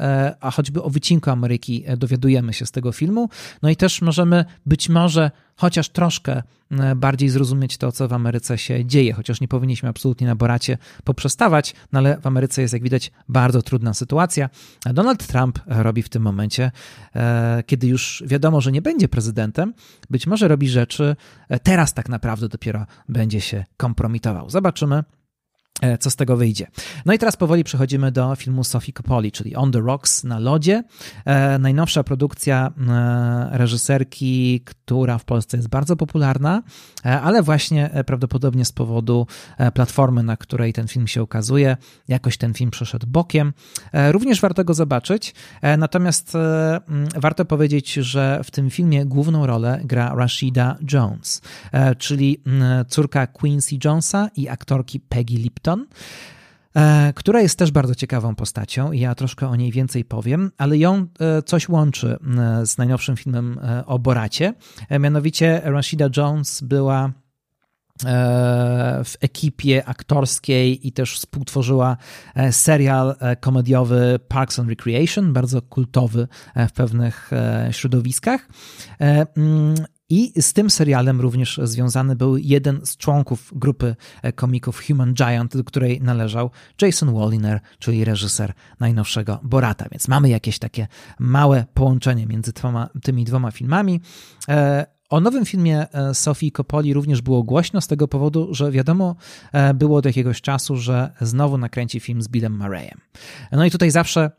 a choćby o wycinku Ameryki Ameryki e, dowiadujemy się z tego filmu. No i też możemy być może chociaż troszkę e, bardziej zrozumieć to, co w Ameryce się dzieje, chociaż nie powinniśmy absolutnie na Boracie poprzestawać, no ale w Ameryce jest, jak widać, bardzo trudna sytuacja. Donald Trump robi w tym momencie, e, kiedy już wiadomo, że nie będzie prezydentem, być może robi rzeczy, teraz tak naprawdę dopiero będzie się kompromitował. Zobaczymy. E, co z tego wyjdzie. No i teraz powoli przechodzimy do filmu Sophie Coppoli, czyli On the Rocks na lodzie. E, najnowsza produkcja e, reżyserki, która w Polsce jest bardzo popularna, ale właśnie prawdopodobnie z powodu platformy, na której ten film się ukazuje, jakoś ten film przeszedł bokiem. Również warto go zobaczyć, natomiast warto powiedzieć, że w tym filmie główną rolę gra Rashida Jones, czyli córka Quincy Jonesa i aktorki Peggy Lipton. E, która jest też bardzo ciekawą postacią i ja troszkę o niej więcej powiem, ale ją e, coś łączy z najnowszym filmem e, o Boracie. Mianowicie Rashida Jones była w ekipie aktorskiej i też współtworzyła serial komediowy Parks and Recreation, bardzo kultowy w pewnych środowiskach. I z tym serialem również związany był jeden z członków grupy komików Human Giant, do której należał Jason Walliner, czyli reżyser najnowszego Borata. Więc mamy jakieś takie małe połączenie między tymi dwoma filmami. E, o nowym filmie e, Sofii Coppoli również było głośno z tego powodu, że wiadomo e, było od jakiegoś czasu, że znowu nakręci film z Billem Murrayem. No i tutaj zawsze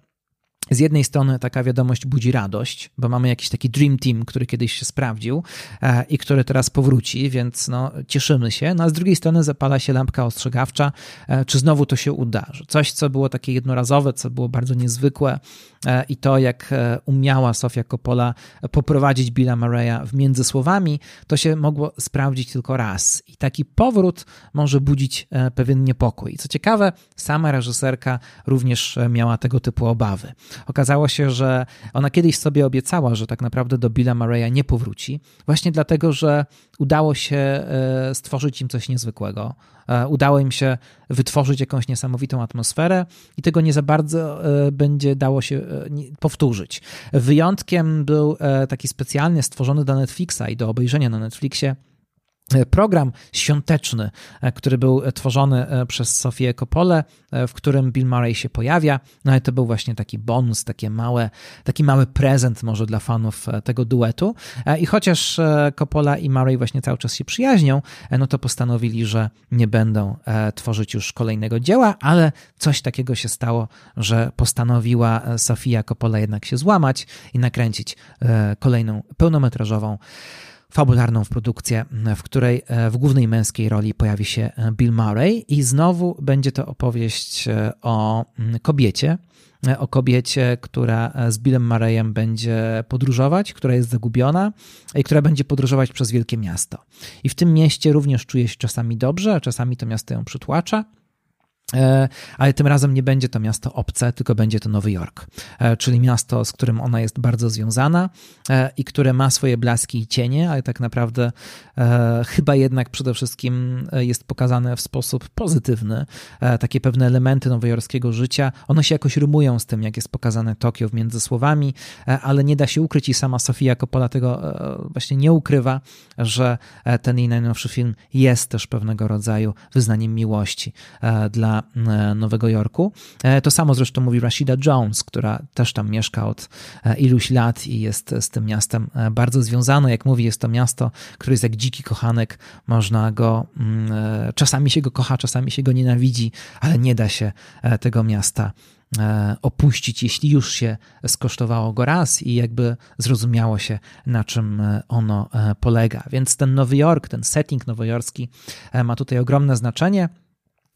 z jednej strony taka wiadomość budzi radość, bo mamy jakiś taki dream team, który kiedyś się sprawdził e, i który teraz powróci, więc no, cieszymy się. No a z drugiej strony zapala się lampka ostrzegawcza, e, czy znowu to się uda. Że coś, co było takie jednorazowe, co było bardzo niezwykłe e, i to, jak umiała Sofia Coppola poprowadzić Billa Murraya w międzysłowami, to się mogło sprawdzić tylko raz. I taki powrót może budzić pewien niepokój. Co ciekawe, sama reżyserka również miała tego typu obawy. Okazało się, że ona kiedyś sobie obiecała, że tak naprawdę do Billa Murraya nie powróci, właśnie dlatego, że udało się e, stworzyć im coś niezwykłego. E, udało im się wytworzyć jakąś niesamowitą atmosferę i tego nie za bardzo e, będzie dało się powtórzyć. Wyjątkiem był taki specjalnie stworzony do Netflixa i do obejrzenia na Netflixie program świąteczny, e, który był tworzony e, przez Sofię Coppolę, e, w którym Bill Murray się pojawia. No i to był właśnie taki bonus, takie małe, taki mały prezent może dla fanów tego duetu. I chociaż Coppola i Murray właśnie cały czas się przyjaźnią, no to postanowili, że nie będą tworzyć już kolejnego dzieła, ale coś takiego się stało, że postanowiła Sofia Coppola jednak się złamać i nakręcić kolejną pełnometrażową fabularną produkcję, w której w głównej męskiej roli pojawi się Bill Murray i znowu będzie to opowieść o kobiecie, o kobiecie, która z Billem Murrayem będzie podróżować, która jest zagubiona i która będzie podróżować przez wielkie miasto. I w tym mieście również czuje się czasami dobrze, czasami to miasto ją przytłacza. E, ale tym razem nie będzie to miasto obce, tylko będzie to Nowy Jork, e, czyli miasto, z którym ona jest bardzo związana e, i które ma swoje blaski i cienie, ale tak naprawdę chyba jednak przede wszystkim jest pokazane w sposób pozytywny. Takie pewne elementy nowojorskiego życia, one się jakoś rymują z tym, jak jest pokazane Tokio w między słowami, ale nie da się ukryć i sama Sofia Coppola tego właśnie nie ukrywa, że ten jej najnowszy film jest też pewnego rodzaju wyznaniem miłości dla E, Nowego Jorku. E, to samo zresztą mówi Rashida Jones, która też tam mieszka od e, iluś lat i jest z tym miastem bardzo związana. Jak mówi, jest to miasto, które jest jak dziki kochanek. Można go, mm, czasami się go kocha, czasami się go nienawidzi, ale nie da się tego miasta opuścić, jeśli już się skosztowało go raz i jakby zrozumiało się, na czym ono polega. Więc ten Nowy Jork, ten setting nowojorski ma tutaj ogromne znaczenie.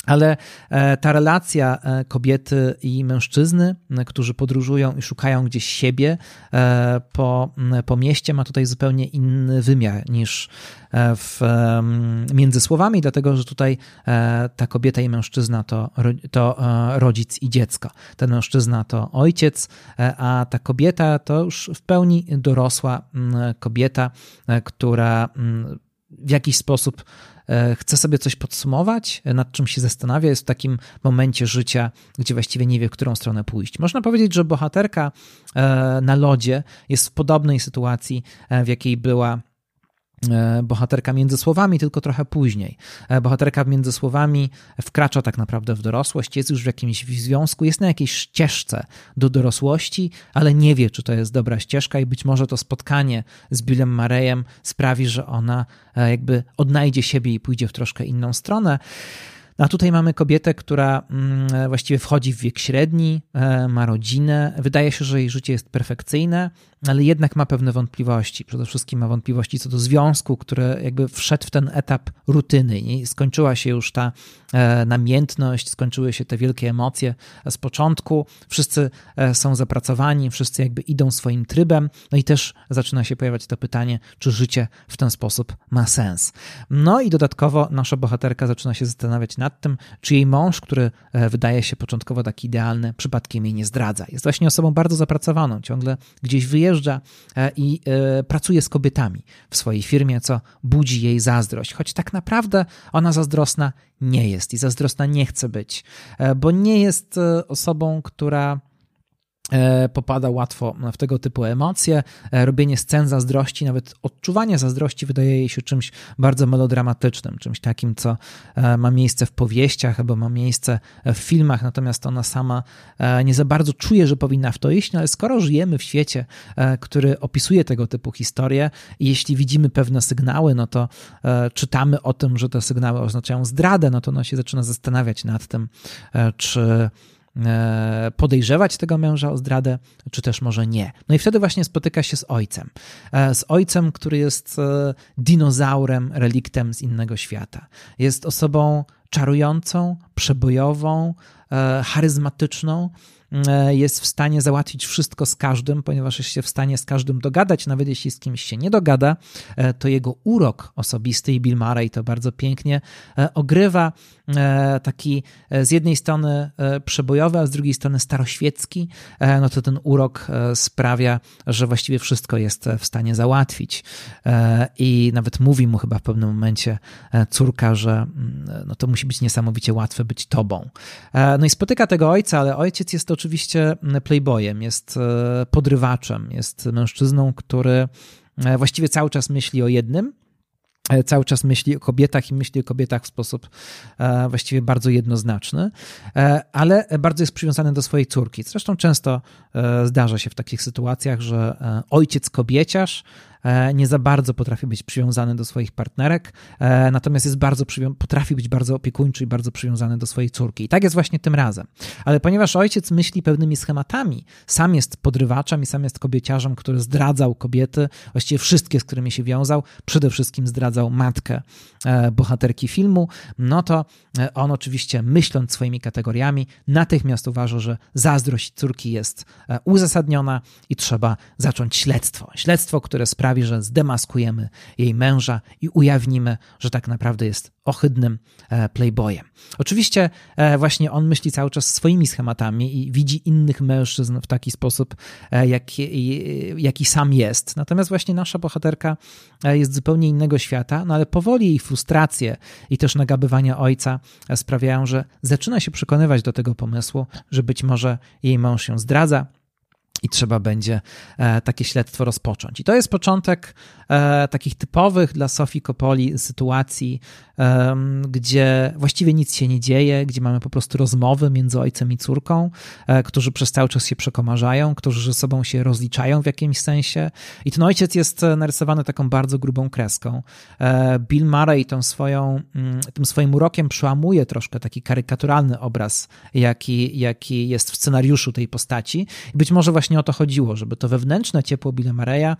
Ale e, ta relacja e, kobiety i mężczyzny, którzy podróżują i szukają gdzieś siebie e, po, po mieście, ma tutaj zupełnie inny wymiar niż w, między słowami, dlatego że tutaj ta kobieta i mężczyzna to, to rodzic i dziecko. Ten mężczyzna to ojciec, a ta kobieta to już w pełni dorosła kobieta, która w jakiś sposób E, chce sobie coś podsumować, e, nad czym się zastanawia, jest w takim momencie życia, gdzie właściwie nie wie, w którą stronę pójść. Można powiedzieć, że bohaterka e, na lodzie jest w podobnej sytuacji, w jakiej była E, bohaterka między słowami, tylko trochę później. E, bohaterka między słowami wkracza tak naprawdę w dorosłość, jest już w jakimś związku, jest na jakiejś ścieżce do dorosłości, ale nie wie, czy to jest dobra ścieżka i być może to spotkanie z Billem Marejem sprawi, że ona e, jakby odnajdzie siebie i pójdzie w troszkę inną stronę. A tutaj mamy kobietę, która mm, właściwie wchodzi w wiek średni, e, ma rodzinę. Wydaje się, że jej życie jest perfekcyjne, ale jednak ma pewne wątpliwości. Przede wszystkim ma wątpliwości co do związku, który jakby wszedł w ten etap rutyny. I skończyła się już ta e, namiętność, skończyły się te wielkie emocje z początku. Wszyscy e, są zapracowani, wszyscy jakby idą swoim trybem. No i też zaczyna się pojawiać to pytanie, czy życie w ten sposób ma sens. No i dodatkowo nasza bohaterka zaczyna się zastanawiać nad tym, czy jej mąż, który e, wydaje się początkowo taki idealny, przypadkiem jej nie zdradza. Jest właśnie osobą bardzo zapracowaną, ciągle gdzieś wyjeżdża e, i e, pracuje z kobietami w swojej firmie, co budzi jej zazdrość, choć tak naprawdę ona zazdrosna nie jest i zazdrosna nie chce być, bo nie jest osobą, która E, popada łatwo w tego typu emocje. E, robienie scen zazdrości, nawet odczuwanie zazdrości wydaje jej się czymś bardzo melodramatycznym, czymś takim, co e, ma miejsce w powieściach albo ma miejsce w filmach, natomiast ona sama nie za bardzo czuje, że powinna w to iść, no ale skoro żyjemy w świecie, który opisuje tego typu historie i jeśli widzimy pewne sygnały, no to czytamy o tym, że te sygnały oznaczają zdradę, no to ona się zaczyna zastanawiać nad tym, czy E, podejrzewać tego męża o zdradę, czy też może nie. No i wtedy właśnie spotyka się z ojcem. E, z ojcem, który jest e, dinozaurem, reliktem z innego świata. Jest osobą czarującą, przebojową, charyzmatyczną, E, jest w stanie załatwić wszystko z każdym, ponieważ jest się w stanie z każdym dogadać, nawet jeśli z kimś się nie dogada, e, to jego urok osobisty i Bill Murray to bardzo pięknie e, ogrywa, taki z jednej strony przebojowy, a z drugiej strony staroświecki, no to ten urok sprawia, że właściwie wszystko jest w stanie załatwić. I nawet mówi mu chyba w pewnym momencie córka, że mm, no to musi być niesamowicie łatwe być tobą. No i spotyka tego ojca, ale ojciec jest to oczywiście playboyem, jest e, podrywaczem, jest mężczyzną, który e, właściwie cały czas myśli o jednym, e, cały czas myśli o kobietach i myśli o kobietach w sposób właściwie bardzo jednoznaczny, ale bardzo jest przywiązany do swojej córki. Zresztą często zdarza się w takich sytuacjach, że ojciec kobieciarz nie za bardzo potrafi być przywiązany do swoich partnerek, e, natomiast jest bardzo potrafi być bardzo opiekuńczy i bardzo przywiązany do swojej córki. I tak jest właśnie tym razem. Ale ponieważ ojciec myśli pewnymi schematami, sam jest podrywaczem i sam jest kobieciarzem, który zdradzał kobiety, właściwie wszystkie, z którymi się wiązał, przede wszystkim zdradzał matkę bohaterki filmu, no to on oczywiście myśląc swoimi kategoriami, natychmiast uważa, że zazdrość córki jest uzasadniona i trzeba zacząć śledztwo. Śledztwo, które sprawi, że zdemaskujemy jej męża i ujawnimy, że tak naprawdę jest ohydnym e, playboyem. Oczywiście e, właśnie on myśli cały czas swoimi schematami i widzi innych mężczyzn w taki sposób, e, jaki, jaki sam jest. Natomiast właśnie nasza bohaterka jest zupełnie innego świata, no ale powoli jej frustracje i też nagabywania ojca sprawiają, że zaczyna się przekonywać do tego pomysłu, że być może jej mąż się zdradza, i trzeba będzie e, takie śledztwo rozpocząć. I to jest początek e, takich typowych dla Sofii Kopoli sytuacji, gdzie właściwie nic się nie dzieje, gdzie mamy po prostu rozmowy między ojcem i córką, e, którzy przez cały czas się przekomarzają, którzy ze sobą się rozliczają w jakimś sensie. I ten ojciec jest narysowany taką bardzo grubą kreską. Bill Murray tą swoją, mm, tym swoim urokiem przełamuje troszkę taki karykaturalny obraz, jaki, jaki jest w scenariuszu tej postaci. Być może właśnie właśnie o to chodziło, żeby to wewnętrzne ciepło Billa Mareya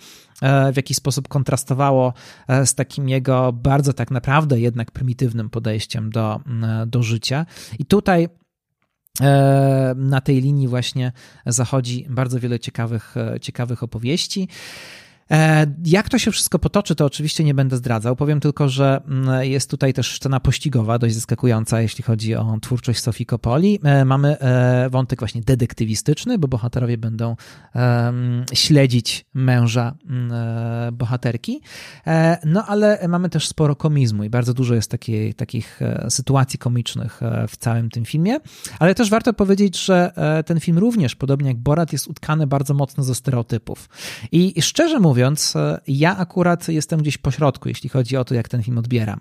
w jakiś sposób kontrastowało e, z takim jego bardzo tak naprawdę jednak prymitywnym podejściem do, do życia. I tutaj e, na tej linii właśnie zachodzi bardzo wiele ciekawych, e, ciekawych opowieści. E, jak to się wszystko potoczy, to oczywiście nie będę zdradzał. Powiem tylko, że mm, jest tutaj też scena pościgowa, dość zaskakująca, jeśli chodzi o twórczość Sofii Kopoli. E, mamy e, wątek właśnie detektywistyczny, bo bohaterowie będą śledzić męża mm, bohaterki. No ale mamy też sporo komizmu i bardzo dużo jest takiej, takich sytuacji komicznych w całym tym filmie. Ale też warto powiedzieć, że ten film również, podobnie jak Borat, jest utkany bardzo mocno ze stereotypów. I szczerze mówiąc, mówiąc, e, ja akurat jestem gdzieś po środku, jeśli chodzi o to, jak ten film odbieram.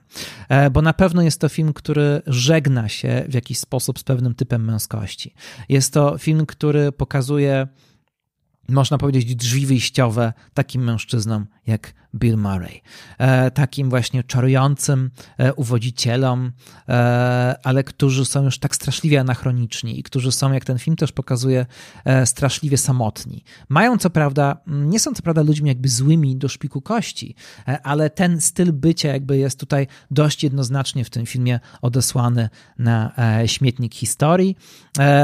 E, bo na pewno jest to film, który żegna się w jakiś sposób z pewnym typem męskości. Jest to film, który pokazuje można powiedzieć, drzwi wyjściowe takim mężczyznom jak Bill Murray. E, takim właśnie czarującym e, uwodzicielom, e, ale którzy są już tak straszliwie anachroniczni i którzy są, jak ten film też pokazuje, straszliwie samotni. Mają co prawda, nie są co prawda ludźmi jakby złymi do szpiku kości, ale ten styl bycia jakby jest tutaj dość jednoznacznie w tym filmie odesłany na śmietnik historii.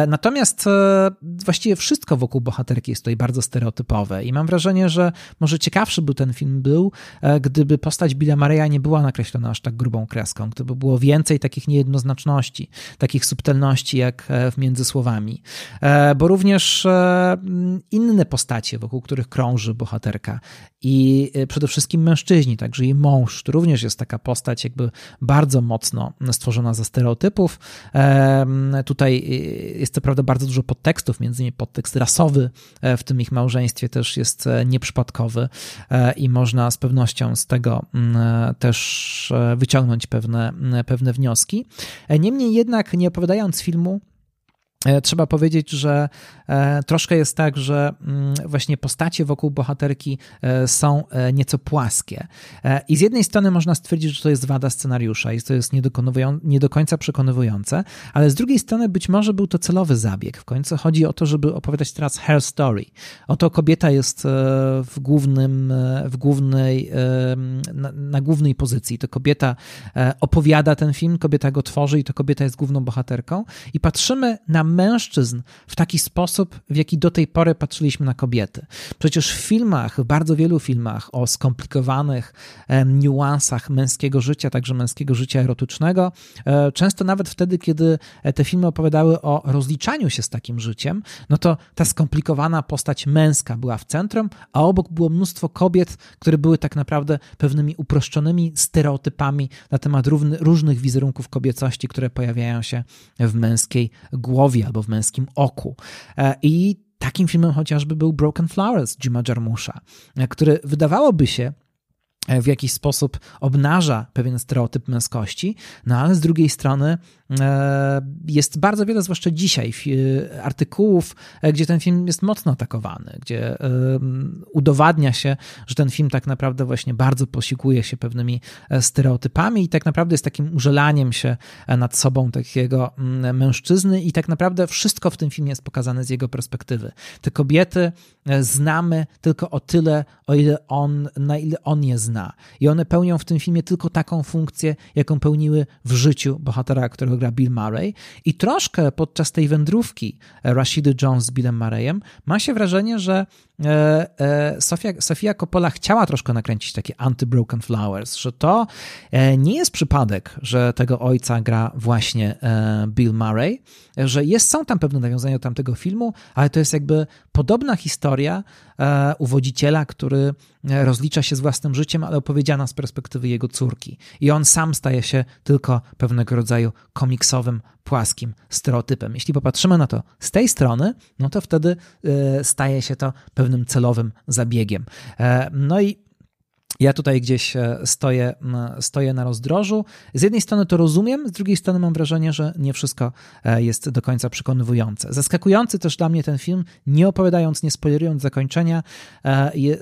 Natomiast właściwie wszystko wokół bohaterki jest tutaj bardzo stereotypowe i mam wrażenie, że może ciekawszy był ten film był, e, gdyby postać Billa Mareya nie była nakreślona aż tak grubą kreską, gdyby było więcej takich niejednoznaczności, takich subtelności jak e, między słowami. E, bo również inne postacie, wokół których krąży bohaterka i przede wszystkim mężczyźni, także jej mąż, to również jest taka postać jakby bardzo mocno stworzona ze stereotypów. Tutaj jest to prawda bardzo dużo podtekstów, między innymi podtekst rasowy w tym ich małżeństwie też jest nieprzypadkowy i można z pewnością z tego mm, też e, wyciągnąć pewne, pewne wnioski. E, niemniej jednak, nie opowiadając filmu, trzeba powiedzieć, że e, troszkę jest tak, że mm, właśnie postacie wokół bohaterki e, są nieco płaskie. I z jednej strony można stwierdzić, że to jest wada scenariusza i to jest nie do końca przekonywujące, ale z drugiej strony być może był to celowy zabieg. W końcu chodzi o to, żeby opowiadać teraz her story. Oto kobieta jest w głównym, w głównej, na, na głównej pozycji. To kobieta opowiada ten film, kobieta go tworzy i to kobieta jest główną bohaterką i patrzymy na mężczyzn w taki sposób, w jaki do tej pory patrzyliśmy na kobiety. Przecież w filmach, w bardzo wielu filmach o skomplikowanych e, niuansach męskiego życia, także męskiego życia erotycznego, e, często nawet wtedy, kiedy te filmy opowiadały o rozliczaniu się z takim życiem, no to ta skomplikowana postać męska była w centrum, a obok było mnóstwo kobiet, które były tak naprawdę pewnymi uproszczonymi stereotypami na temat różnych wizerunków kobiecości, które pojawiają się w męskiej głowie albo w męskim oku. E, I takim filmem chociażby był Broken Flowers Jima Jarmusza, e, który wydawałoby się e, w jakiś sposób obnaża pewien stereotyp męskości, no ale z drugiej strony jest bardzo wiele, zwłaszcza dzisiaj, artykułów, gdzie ten film jest mocno atakowany, gdzie udowadnia się, że ten film tak naprawdę właśnie bardzo posiłkuje się pewnymi stereotypami i tak naprawdę jest takim użelaniem się nad sobą takiego mm, mężczyzny i tak naprawdę wszystko w tym filmie jest pokazane z jego perspektywy. Te kobiety znamy tylko o tyle, o ile on, na ile on je zna. I one pełnią w tym filmie tylko taką funkcję, jaką pełniły w życiu bohatera, którego gra Bill Murray. I troszkę podczas tej wędrówki Rashidy Jones z Billem Murrayem ma się wrażenie, że Sofia, Sofia Coppola chciała troszkę nakręcić takie anti-Broken Flowers, że to e, nie jest przypadek, że tego ojca gra właśnie Bill Murray, że jest, są tam pewne nawiązania do tamtego filmu, ale to jest jakby podobna historia uwodziciela, który rozlicza się z własnym życiem, ale opowiedziana z perspektywy jego córki. I on sam staje się tylko pewnego rodzaju komiksowym, płaskim stereotypem. Jeśli popatrzymy na to z tej strony, no to wtedy staje się to pewnym pewnym celowym zabiegiem. E, no i ja tutaj gdzieś e, stoję, stoję na rozdrożu. Z jednej strony to rozumiem, z drugiej strony mam wrażenie, że nie wszystko e, jest do końca przekonywujące. Zaskakujący też dla mnie ten film, nie opowiadając, nie spoilerując zakończenia,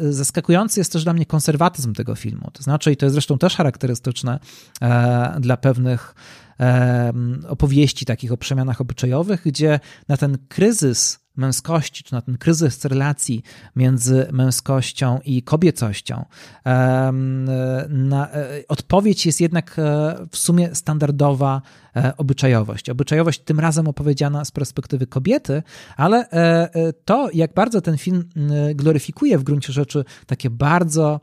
zaskakujący jest też dla mnie konserwatyzm tego filmu. To znaczy, i to jest zresztą też charakterystyczne dla pewnych opowieści takich o przemianach obyczajowych, gdzie na ten kryzys męskości, czy na ten kryzys relacji między męskością i kobiecością, e, odpowiedź jest jednak e, w sumie standardowa e, obyczajowość. Obyczajowość tym razem opowiedziana z perspektywy kobiety, ale to, jak bardzo ten film gloryfikuje w gruncie rzeczy takie bardzo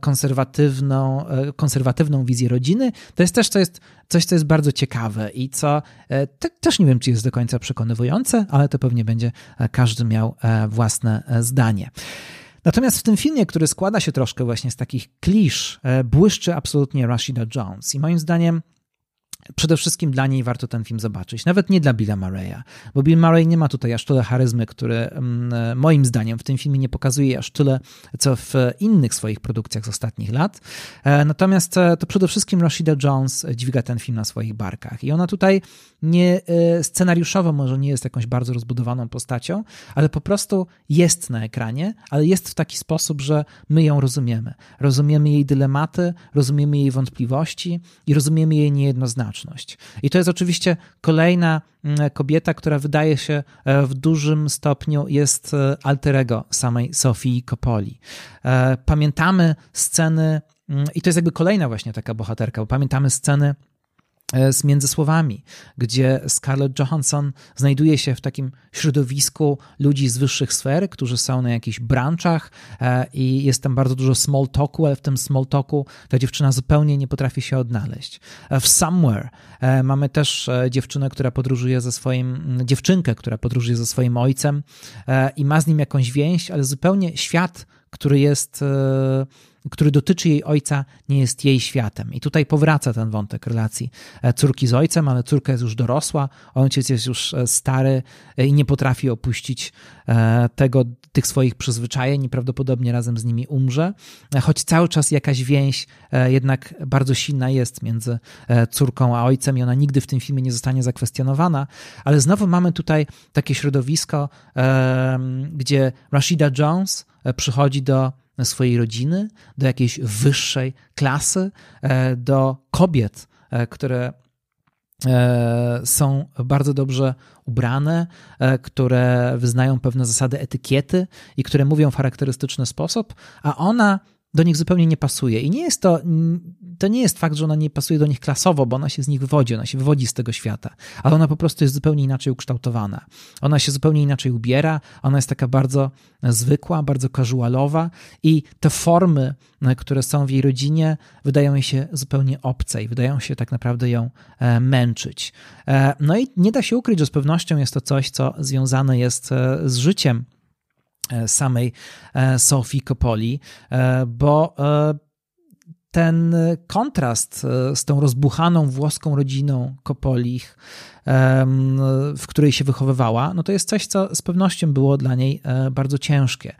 konserwatywną, konserwatywną wizję rodziny, to jest też jest coś, co jest bardzo ciekawe i co te, też nie wiem, czy jest do końca przekonywujące, ale to pewnie będzie każdy miał e, własne e, zdanie. Natomiast w tym filmie, który składa się troszkę właśnie z takich klisz, e, błyszczy absolutnie Rashida Jones. I moim zdaniem przede wszystkim dla niej warto ten film zobaczyć. Nawet nie dla Billa Murray'a, bo Bill Murray nie ma tutaj aż tyle charyzmy, który mm, moim zdaniem w tym filmie nie pokazuje aż tyle, co w innych swoich produkcjach z ostatnich lat. E, natomiast e, to przede wszystkim Rashida Jones dźwiga ten film na swoich barkach. I ona tutaj nie e, scenariuszowo może nie jest jakąś bardzo rozbudowaną postacią, ale po prostu jest na ekranie, ale jest w taki sposób, że my ją rozumiemy. Rozumiemy jej dylematy, rozumiemy jej wątpliwości i rozumiemy jej niejednoznaczność. I to jest oczywiście kolejna mm, kobieta, która wydaje się e, w dużym stopniu jest e, alterego samej Sofii Coppoli. E, pamiętamy sceny, mm, i to jest jakby kolejna właśnie taka bohaterka, bo pamiętamy sceny E, z międzysłowami, gdzie Scarlett Johansson znajduje się w takim środowisku ludzi z wyższych sfer, którzy są na jakichś branczach e, i jest tam bardzo dużo small talku, ale w tym small talku ta dziewczyna zupełnie nie potrafi się odnaleźć. E, w Somewhere mamy też dziewczynę, która podróżuje ze swoim, dziewczynkę, która podróżuje ze swoim ojcem i ma z nim jakąś więź, ale zupełnie świat, który jest który dotyczy jej ojca, nie jest jej światem. I tutaj powraca ten wątek relacji e, córki z ojcem, ale córka jest już dorosła, ojciec jest już e, stary e, i nie potrafi opuścić tego, tych swoich przyzwyczajeń i prawdopodobnie razem z nimi umrze. Choć cały czas jakaś więź jednak bardzo silna jest między córką a ojcem i ona nigdy w tym filmie nie zostanie zakwestionowana, ale znowu mamy tutaj takie środowisko, gdzie Rashida Jones przychodzi do swojej rodziny, do jakiejś wyższej klasy, e, do kobiet, e, które e, są bardzo dobrze ubrane, które wyznają pewne zasady etykiety i które mówią w charakterystyczny sposób, a ona do nich zupełnie nie pasuje. I nie jest to, to nie jest fakt, że ona nie pasuje do nich klasowo, bo ona się z nich wywodzi, ona się wywodzi z tego świata, ale ona po prostu jest zupełnie inaczej ukształtowana. Ona się zupełnie inaczej ubiera, ona jest taka bardzo zwykła, bardzo casualowa i te formy, które są w jej rodzinie, wydają jej się zupełnie obce i wydają się tak naprawdę ją e, męczyć. E, no i nie da się ukryć, że z pewnością jest to coś, co związane jest e, z życiem E, samej e, Sofii Coppoli, e, bo ten kontrast z tą rozbuchaną włoską rodziną Coppolich w której się wychowywała, no to jest coś, co z pewnością było dla niej bardzo ciężkie.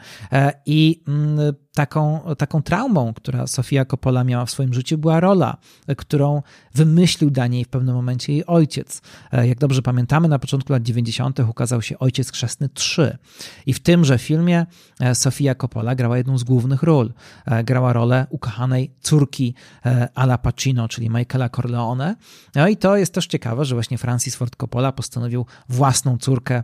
I mm, taką, taką traumą, która Sofia Coppola miała w swoim życiu, była rola, którą wymyślił dla niej w pewnym momencie jej ojciec. Jak dobrze pamiętamy, na początku lat 90. ukazał się Ojciec Chrzestny 3. I w tymże filmie Sofia Coppola grała jedną z głównych ról. Grała rolę ukochanej córki Ala Pacino, czyli Michaela Corleone. No i to jest też ciekawe, że właśnie Francis Ford Coppola postanowił własną córkę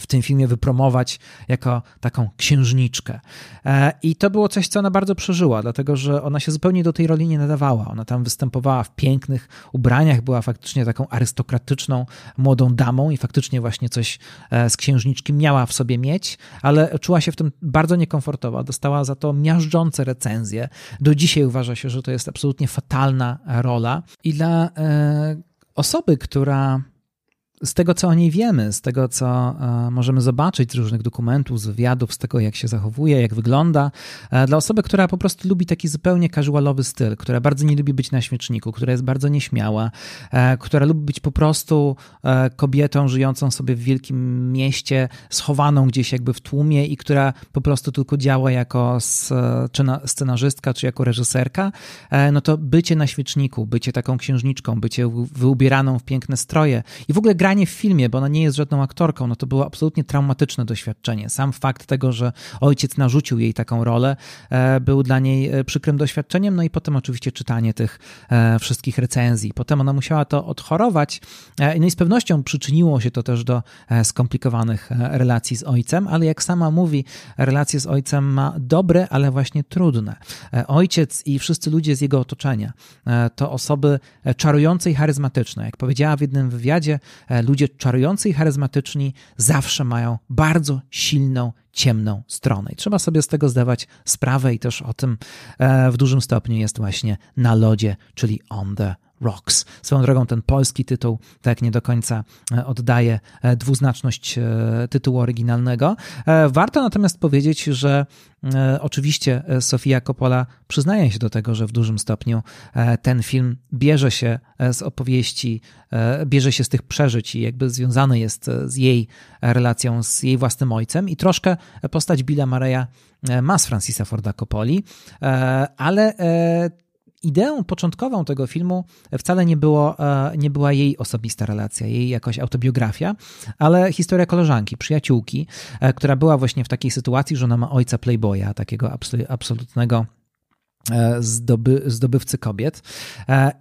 w tym filmie wypromować jako taką księżniczkę. E, I to było coś, co ona bardzo przeżyła, dlatego że ona się zupełnie do tej roli nie nadawała. Ona tam występowała w pięknych ubraniach, była faktycznie taką arystokratyczną młodą damą i faktycznie właśnie coś e, z księżniczki miała w sobie mieć, ale czuła się w tym bardzo niekomfortowo. Dostała za to miażdżące recenzje. Do dzisiaj uważa się, że to jest absolutnie fatalna rola. I dla e, osoby, która z tego, co o niej wiemy, z tego, co e, możemy zobaczyć z różnych dokumentów, z wywiadów, z tego, jak się zachowuje, jak wygląda, e, dla osoby, która po prostu lubi taki zupełnie casualowy styl, która bardzo nie lubi być na śmieczniku, która jest bardzo nieśmiała, e, która lubi być po prostu kobietą żyjącą sobie w wielkim mieście, schowaną gdzieś jakby w tłumie i która po prostu tylko działa jako scenarzystka czy jako reżyserka, no to bycie na świeczniku, bycie taką księżniczką, bycie wyubieraną w piękne stroje i w ogóle gra granie w filmie, bo ona nie jest żadną aktorką, no to było absolutnie traumatyczne doświadczenie. Sam fakt tego, że ojciec narzucił jej taką rolę, e, był dla niej e, przykrym doświadczeniem, no i potem oczywiście czytanie tych e, wszystkich recenzji. Potem ona musiała to odchorować, no i z pewnością przyczyniło się to też do skomplikowanych relacji z ojcem, ale jak sama mówi, relacje z ojcem ma dobre, ale właśnie trudne. Ojciec i wszyscy ludzie z jego otoczenia to osoby czarujące i charyzmatyczne. Jak powiedziała w jednym wywiadzie, ludzie czarujący i charyzmatyczni zawsze mają bardzo silną, ciemną stronę. I trzeba sobie z tego zdawać sprawę i też o tym e, w dużym stopniu jest właśnie na lodzie, czyli on the Rocks. Swoją drogą ten polski tytuł tak nie do końca e, oddaje e, dwuznaczność tytułu oryginalnego. Warto natomiast powiedzieć, że oczywiście Sofia Coppola przyznaje się do tego, że w dużym stopniu ten film bierze się z opowieści, bierze się z tych przeżyć i jakby związany jest z jej relacją z jej własnym ojcem i troszkę postać Billa Mareya ma z Francisa Forda Coppoli, ale ideą początkową tego filmu wcale nie, było, e, nie była jej osobista relacja, jej jakoś autobiografia, ale historia koleżanki, przyjaciółki, e, która była właśnie w takiej sytuacji, że ona ma ojca playboya, takiego absolutnego e, Zdoby, zdobywcy kobiet.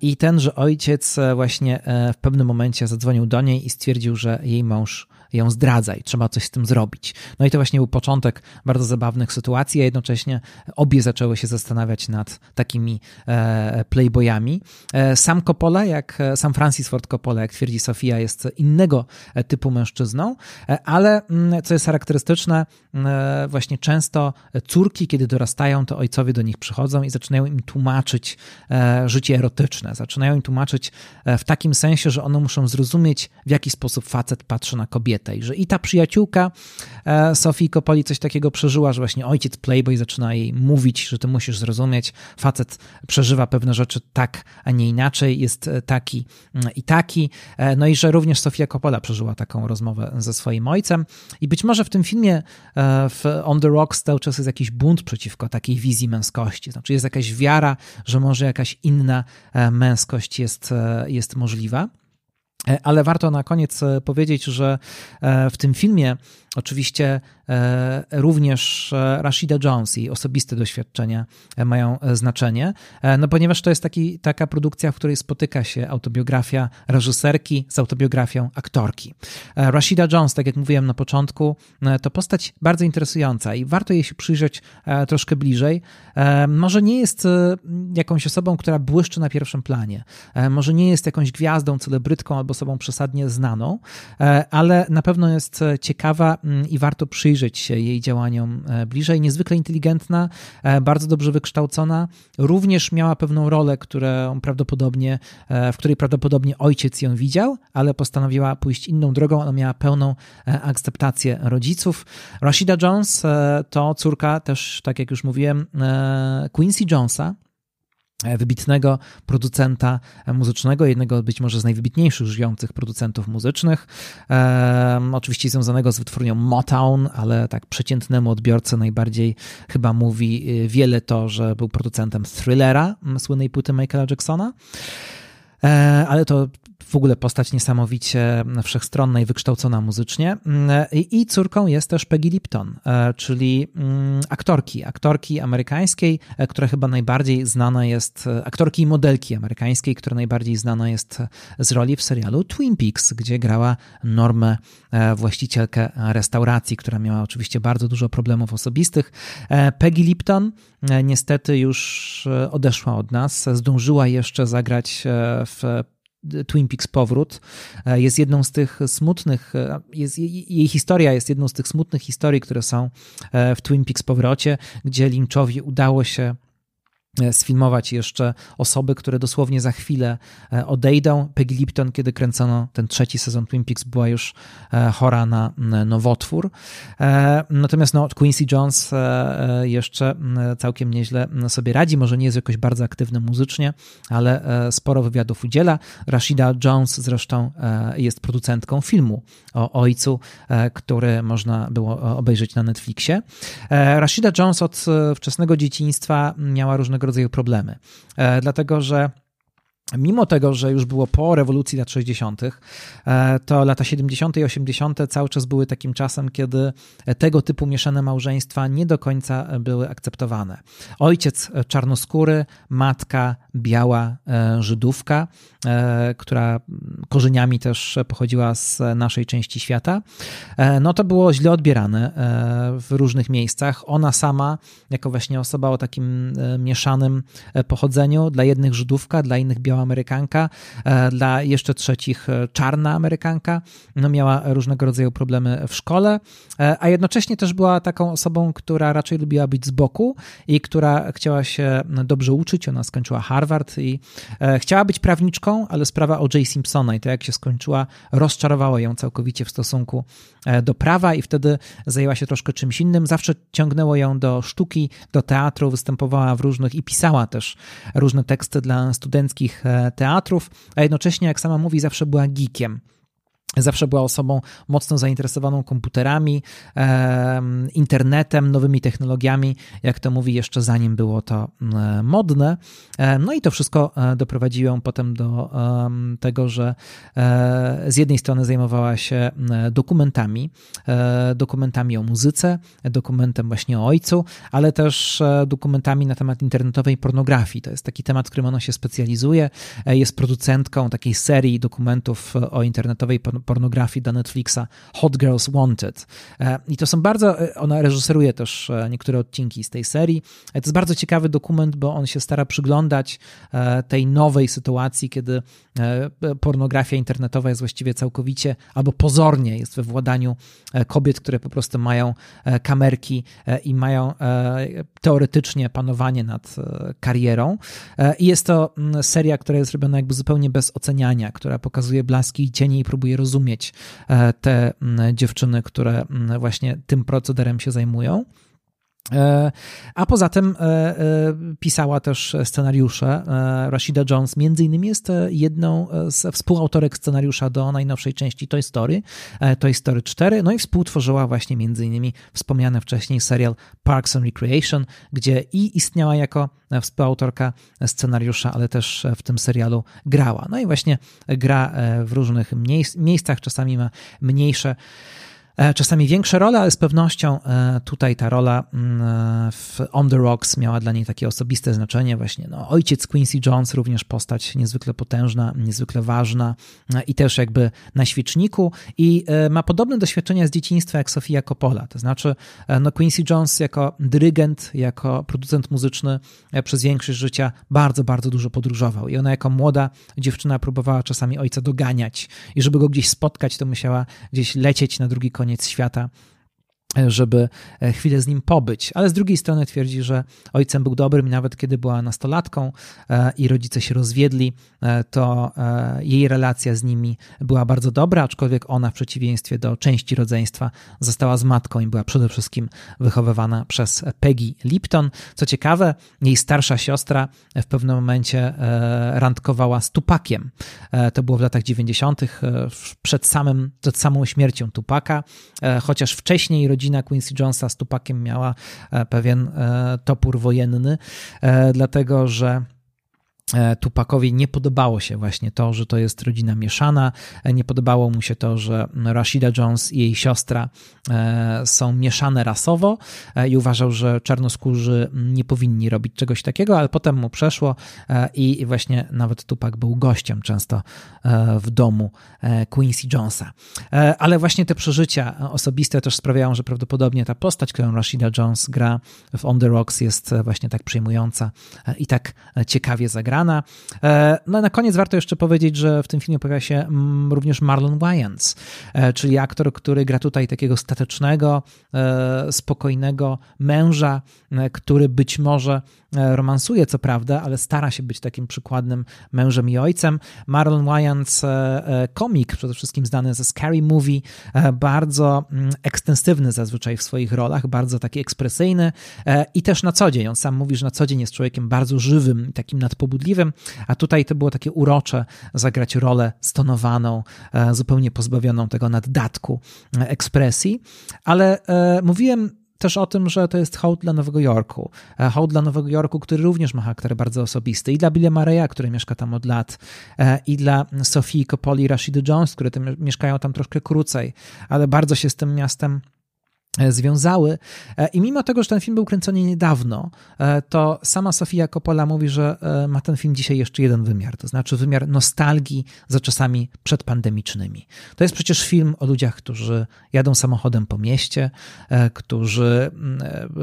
I tenże ojciec właśnie w pewnym momencie zadzwonił do niej i stwierdził, że jej mąż ją zdradza i trzeba coś z tym zrobić. No i to właśnie był początek bardzo zabawnych sytuacji, a jednocześnie obie zaczęły się zastanawiać nad takimi e, playboyami. E, sam Coppola, jak e, sam Francis Ford Coppola, jak twierdzi Sofia, jest innego typu mężczyzną, ale mm, co jest charakterystyczne, właśnie często córki, kiedy dorastają, to ojcowie do nich przychodzą i zaczynają im tłumaczyć życie erotyczne. Zaczynają im tłumaczyć w takim sensie, że one muszą zrozumieć, w jaki sposób facet patrzy na kobietę że i ta przyjaciółka e, Sofii Kopoli coś takiego przeżyła, że właśnie ojciec Playboy zaczyna jej mówić, że ty musisz zrozumieć, facet przeżywa pewne rzeczy tak, a nie inaczej, jest e, taki mm, i taki, e, no i że również Sofia Coppola przeżyła taką rozmowę ze swoim ojcem. I być może w tym filmie w On the Rocks cały czas jest jakiś bunt przeciwko takiej wizji męskości, znaczy jest jakaś wiara, że może jakaś inna męskość jest, jest możliwa. Ale warto na koniec powiedzieć, że w tym filmie oczywiście E, również e, Rashida Jones i osobiste doświadczenia e, mają znaczenie, no ponieważ to jest taki, taka produkcja, w której spotyka się autobiografia reżyserki z autobiografią aktorki. Rashida Jones, tak jak mówiłem na początku, to postać bardzo interesująca i warto jej się przyjrzeć troszkę bliżej. Może nie jest jakąś osobą, która błyszczy na pierwszym planie, może nie jest jakąś gwiazdą, celebrytką albo osobą przesadnie znaną, ale na pewno jest ciekawa i warto przyjrzeć się jej działaniom e, bliżej. Niezwykle inteligentna, e, bardzo dobrze wykształcona. Również miała pewną rolę, którą prawdopodobnie, e, w której prawdopodobnie ojciec ją widział, ale postanowiła pójść inną drogą. Ona miała pełną akceptację rodziców. Rashida Jones to córka też, tak jak już mówiłem, Quincy Jonesa, wybitnego producenta muzycznego, jednego być może z najwybitniejszych żyjących producentów muzycznych, e, oczywiście związanego z wytwórnią Motown, ale tak przeciętnemu odbiorcy najbardziej chyba mówi e, wiele to, że był producentem Thrillera, słynnej płyty Michaela Jacksona. E, ale to w ogóle postać niesamowicie wszechstronna i wykształcona muzycznie. Mm, I córką jest też Peggy Lipton, e, czyli mm, aktorki, aktorki amerykańskiej, e, która chyba najbardziej znana jest, e, aktorki i modelki amerykańskiej, która najbardziej znana jest z roli w serialu Twin Peaks, gdzie grała Normę, właścicielkę restauracji, która miała oczywiście bardzo dużo problemów osobistych. Peggy Lipton niestety już odeszła od nas, zdążyła jeszcze zagrać w Twin Peaks Powrót e, jest jedną z tych smutnych, e, jest, jej historia jest jedną z tych smutnych historii, które są e, w Twin Peaks Powrocie, gdzie Lynchowi udało się sfilmować jeszcze osoby, które dosłownie za chwilę e, odejdą. Peggy Lipton, kiedy kręcono ten trzeci sezon Twin Peaks, była już e, chora na nowotwór. Natomiast no, Quincy Jones jeszcze całkiem nieźle sobie radzi. Może nie jest jakoś bardzo aktywny muzycznie, ale sporo wywiadów udziela. Rashida Jones zresztą jest producentką filmu o ojcu, który można było obejrzeć na Netflixie. Rashida Jones od wczesnego dzieciństwa miała różnego rodzaju problemy. E, dlatego, że Mimo tego, że już było po rewolucji lat 60., e, to lata 70. i 80. cały czas były takim czasem, kiedy tego typu mieszane małżeństwa nie do końca były akceptowane. Ojciec czarnoskóry, matka biała e, Żydówka, e, która korzeniami też pochodziła z naszej części świata, no to było źle odbierane w różnych miejscach. Ona sama, jako właśnie osoba o takim mieszanym pochodzeniu, dla jednych Żydówka, dla innych biała Amerykanka, e, dla jeszcze trzecich e, czarna Amerykanka. No, miała różnego rodzaju problemy w szkole, e, a jednocześnie też była taką osobą, która raczej lubiła być z boku i która chciała się dobrze uczyć. Ona skończyła Harvard i chciała być prawniczką, ale sprawa o J. Simpsona i to, jak się skończyła, rozczarowała ją całkowicie w stosunku do prawa i wtedy zajęła się troszkę czymś innym. Zawsze ciągnęło ją do sztuki, do teatru, występowała w różnych i pisała też różne teksty dla studenckich teatrów, a jednocześnie, jak sama mówi, zawsze była geekiem. Zawsze była osobą mocno zainteresowaną komputerami, internetem, nowymi technologiami, jak to mówi, jeszcze zanim było to modne. No i to wszystko e, doprowadziło potem do tego, że e, z jednej strony zajmowała się dokumentami, e, dokumentami o muzyce, dokumentem właśnie o ojcu, ale też dokumentami na temat internetowej pornografii. To jest taki temat, którym ona się specjalizuje. Jest producentką takiej serii dokumentów o internetowej pornografii pornografii do Netflixa Hot Girls Wanted. E, I to są bardzo, e, ona reżyseruje też e, niektóre odcinki z tej serii. To jest bardzo ciekawy dokument, bo on się stara przyglądać tej nowej sytuacji, kiedy pornografia internetowa jest właściwie całkowicie albo pozornie jest we władaniu kobiet, które po prostu mają kamerki i mają teoretycznie panowanie nad karierą. I jest to mm, seria, która jest robiona jakby zupełnie bez oceniania, która pokazuje blaski i cienie i próbuje rozumieć, zrozumieć e, te dziewczyny, które właśnie tym procederem się zajmują. E, a poza tym e, pisała też scenariusze. Rashida Jones między innymi jest jedną z współautorek scenariusza do najnowszej części Toy Story, Toy Story 4, no i współtworzyła właśnie między innymi wspomniany wcześniej serial Parks and Recreation, gdzie i istniała jako współautorka scenariusza, ale też w tym serialu grała. No i właśnie gra e, w różnych miejscach, czasami ma mniejsze E, czasami większe role, ale z pewnością e, tutaj ta rola mm, e, w On the Rocks miała dla niej takie osobiste znaczenie. Właśnie no, ojciec Quincy Jones, również postać niezwykle potężna, niezwykle ważna i też jakby na świeczniku i ma podobne doświadczenia z dzieciństwa jak Sofia Coppola. To znaczy no, Quincy Jones jako dyrygent, jako producent muzyczny przez większość życia bardzo, bardzo dużo podróżował i ona jako młoda dziewczyna próbowała czasami ojca doganiać i żeby go gdzieś spotkać, to musiała gdzieś lecieć na drugi koniec koniec świata żeby e, chwilę z nim pobyć, ale z drugiej strony twierdzi, że ojcem był dobrym i nawet kiedy była nastolatką e, i rodzice się rozwiedli, e, to jej relacja z nimi była bardzo dobra, aczkolwiek ona w przeciwieństwie do części rodzeństwa została z matką i była przede wszystkim wychowywana przez Peggy Lipton. Co ciekawe, jej starsza siostra w pewnym momencie randkowała z Tupakiem. To było w latach 90., przed, samym, przed samą śmiercią Tupaka, chociaż wcześniej rodzina Quincy Jonesa z Tupakiem miała e, pewien e, topór wojenny, e, dlatego że Tupakowi nie podobało się właśnie to, że to jest rodzina mieszana, e, nie podobało mu się to, że Rashida Jones i jej siostra e, są mieszane rasowo i uważał, że czarnoskórzy nie powinni robić czegoś takiego, ale potem mu przeszło i właśnie nawet Tupak był gościem często w domu Quincy Jonesa. Ale właśnie te przeżycia osobiste też sprawiają, że prawdopodobnie ta postać, którą Rashida Jones gra w On the Rocks jest właśnie tak przejmująca i tak ciekawie zagrana. E, no na koniec warto jeszcze powiedzieć, że w tym filmie pojawia się mm, również Marlon Wayans, e, czyli aktor, który gra tutaj takiego statecznego, e, spokojnego męża, który być może romansuje, co prawda, ale stara się być takim przykładnym mężem i ojcem. Marlon Wayans, komik, przede wszystkim znany ze Scary Movie, bardzo mm, ekstensywny zazwyczaj w swoich rolach, bardzo taki ekspresyjny i też na co dzień. On sam mówi, że na co dzień jest człowiekiem bardzo żywym, takim nadpobudliwym, a tutaj to było takie urocze zagrać rolę stonowaną, e, zupełnie pozbawioną tego naddatku e, ekspresji, ale e, mówiłem też o tym, że to jest hołd dla Nowego Jorku. Hołd dla Nowego Jorku, który również ma charakter bardzo osobisty. I dla Billa Mareya, który mieszka tam od lat, i dla Sofii Coppoli i Rashidy Jones, które mieszkają tam troszkę krócej, ale bardzo się z tym miastem związały. E, I mimo tego, że ten film był kręcony niedawno, e, to sama Sofia Coppola mówi, że ma ten film dzisiaj jeszcze jeden wymiar, to znaczy wymiar nostalgii za czasami przedpandemicznymi. To jest przecież film o ludziach, którzy jadą samochodem po mieście, którzy mm,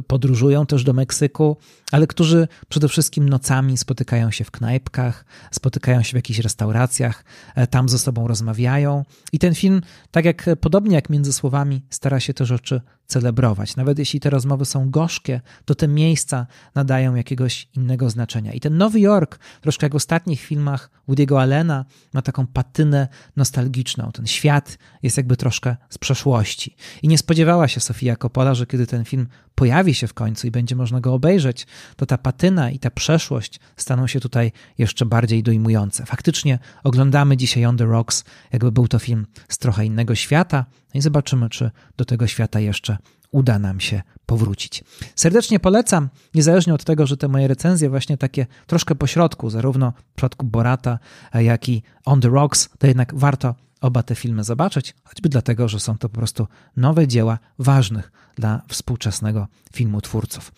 podróżują też do Meksyku, ale którzy przede wszystkim nocami spotykają się w knajpkach, spotykają się w jakichś restauracjach, tam ze sobą rozmawiają. I ten film, tak jak podobnie jak między słowami, stara się te rzeczy celebrować. Nawet jeśli te rozmowy są gorzkie, to te miejsca nadają jakiegoś innego znaczenia. I ten Nowy Jork, troszkę jak w ostatnich filmach Woody'ego Allena, ma taką patynę nostalgiczną. Ten świat jest jakby troszkę z przeszłości. I nie spodziewała się Sofia Coppola, że kiedy ten film pojawi się w końcu i będzie można go obejrzeć, to ta patyna i ta przeszłość staną się tutaj jeszcze bardziej dojmujące. Faktycznie oglądamy dzisiaj On the Rocks, jakby był to film z trochę innego świata i zobaczymy, czy do tego świata jeszcze uda nam się powrócić. Serdecznie polecam, niezależnie od tego, że te moje recenzje właśnie takie troszkę pośrodku, zarówno w przypadku Borata, jak i On the Rocks, to jednak warto oba te filmy zobaczyć, choćby dlatego, że są to po prostu nowe dzieła ważnych dla współczesnego filmu twórców.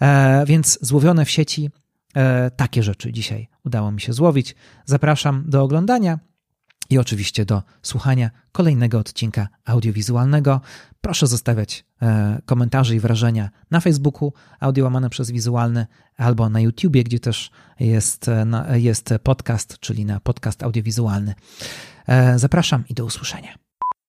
E, więc złowione w sieci e, takie rzeczy dzisiaj udało mi się złowić. Zapraszam do oglądania i oczywiście do słuchania kolejnego odcinka audiowizualnego. Proszę zostawiać e, komentarze i wrażenia na Facebooku audio łamane przez wizualny albo na YouTubie, gdzie też jest, jest podcast, czyli na podcast audiowizualny. E, zapraszam i do usłyszenia.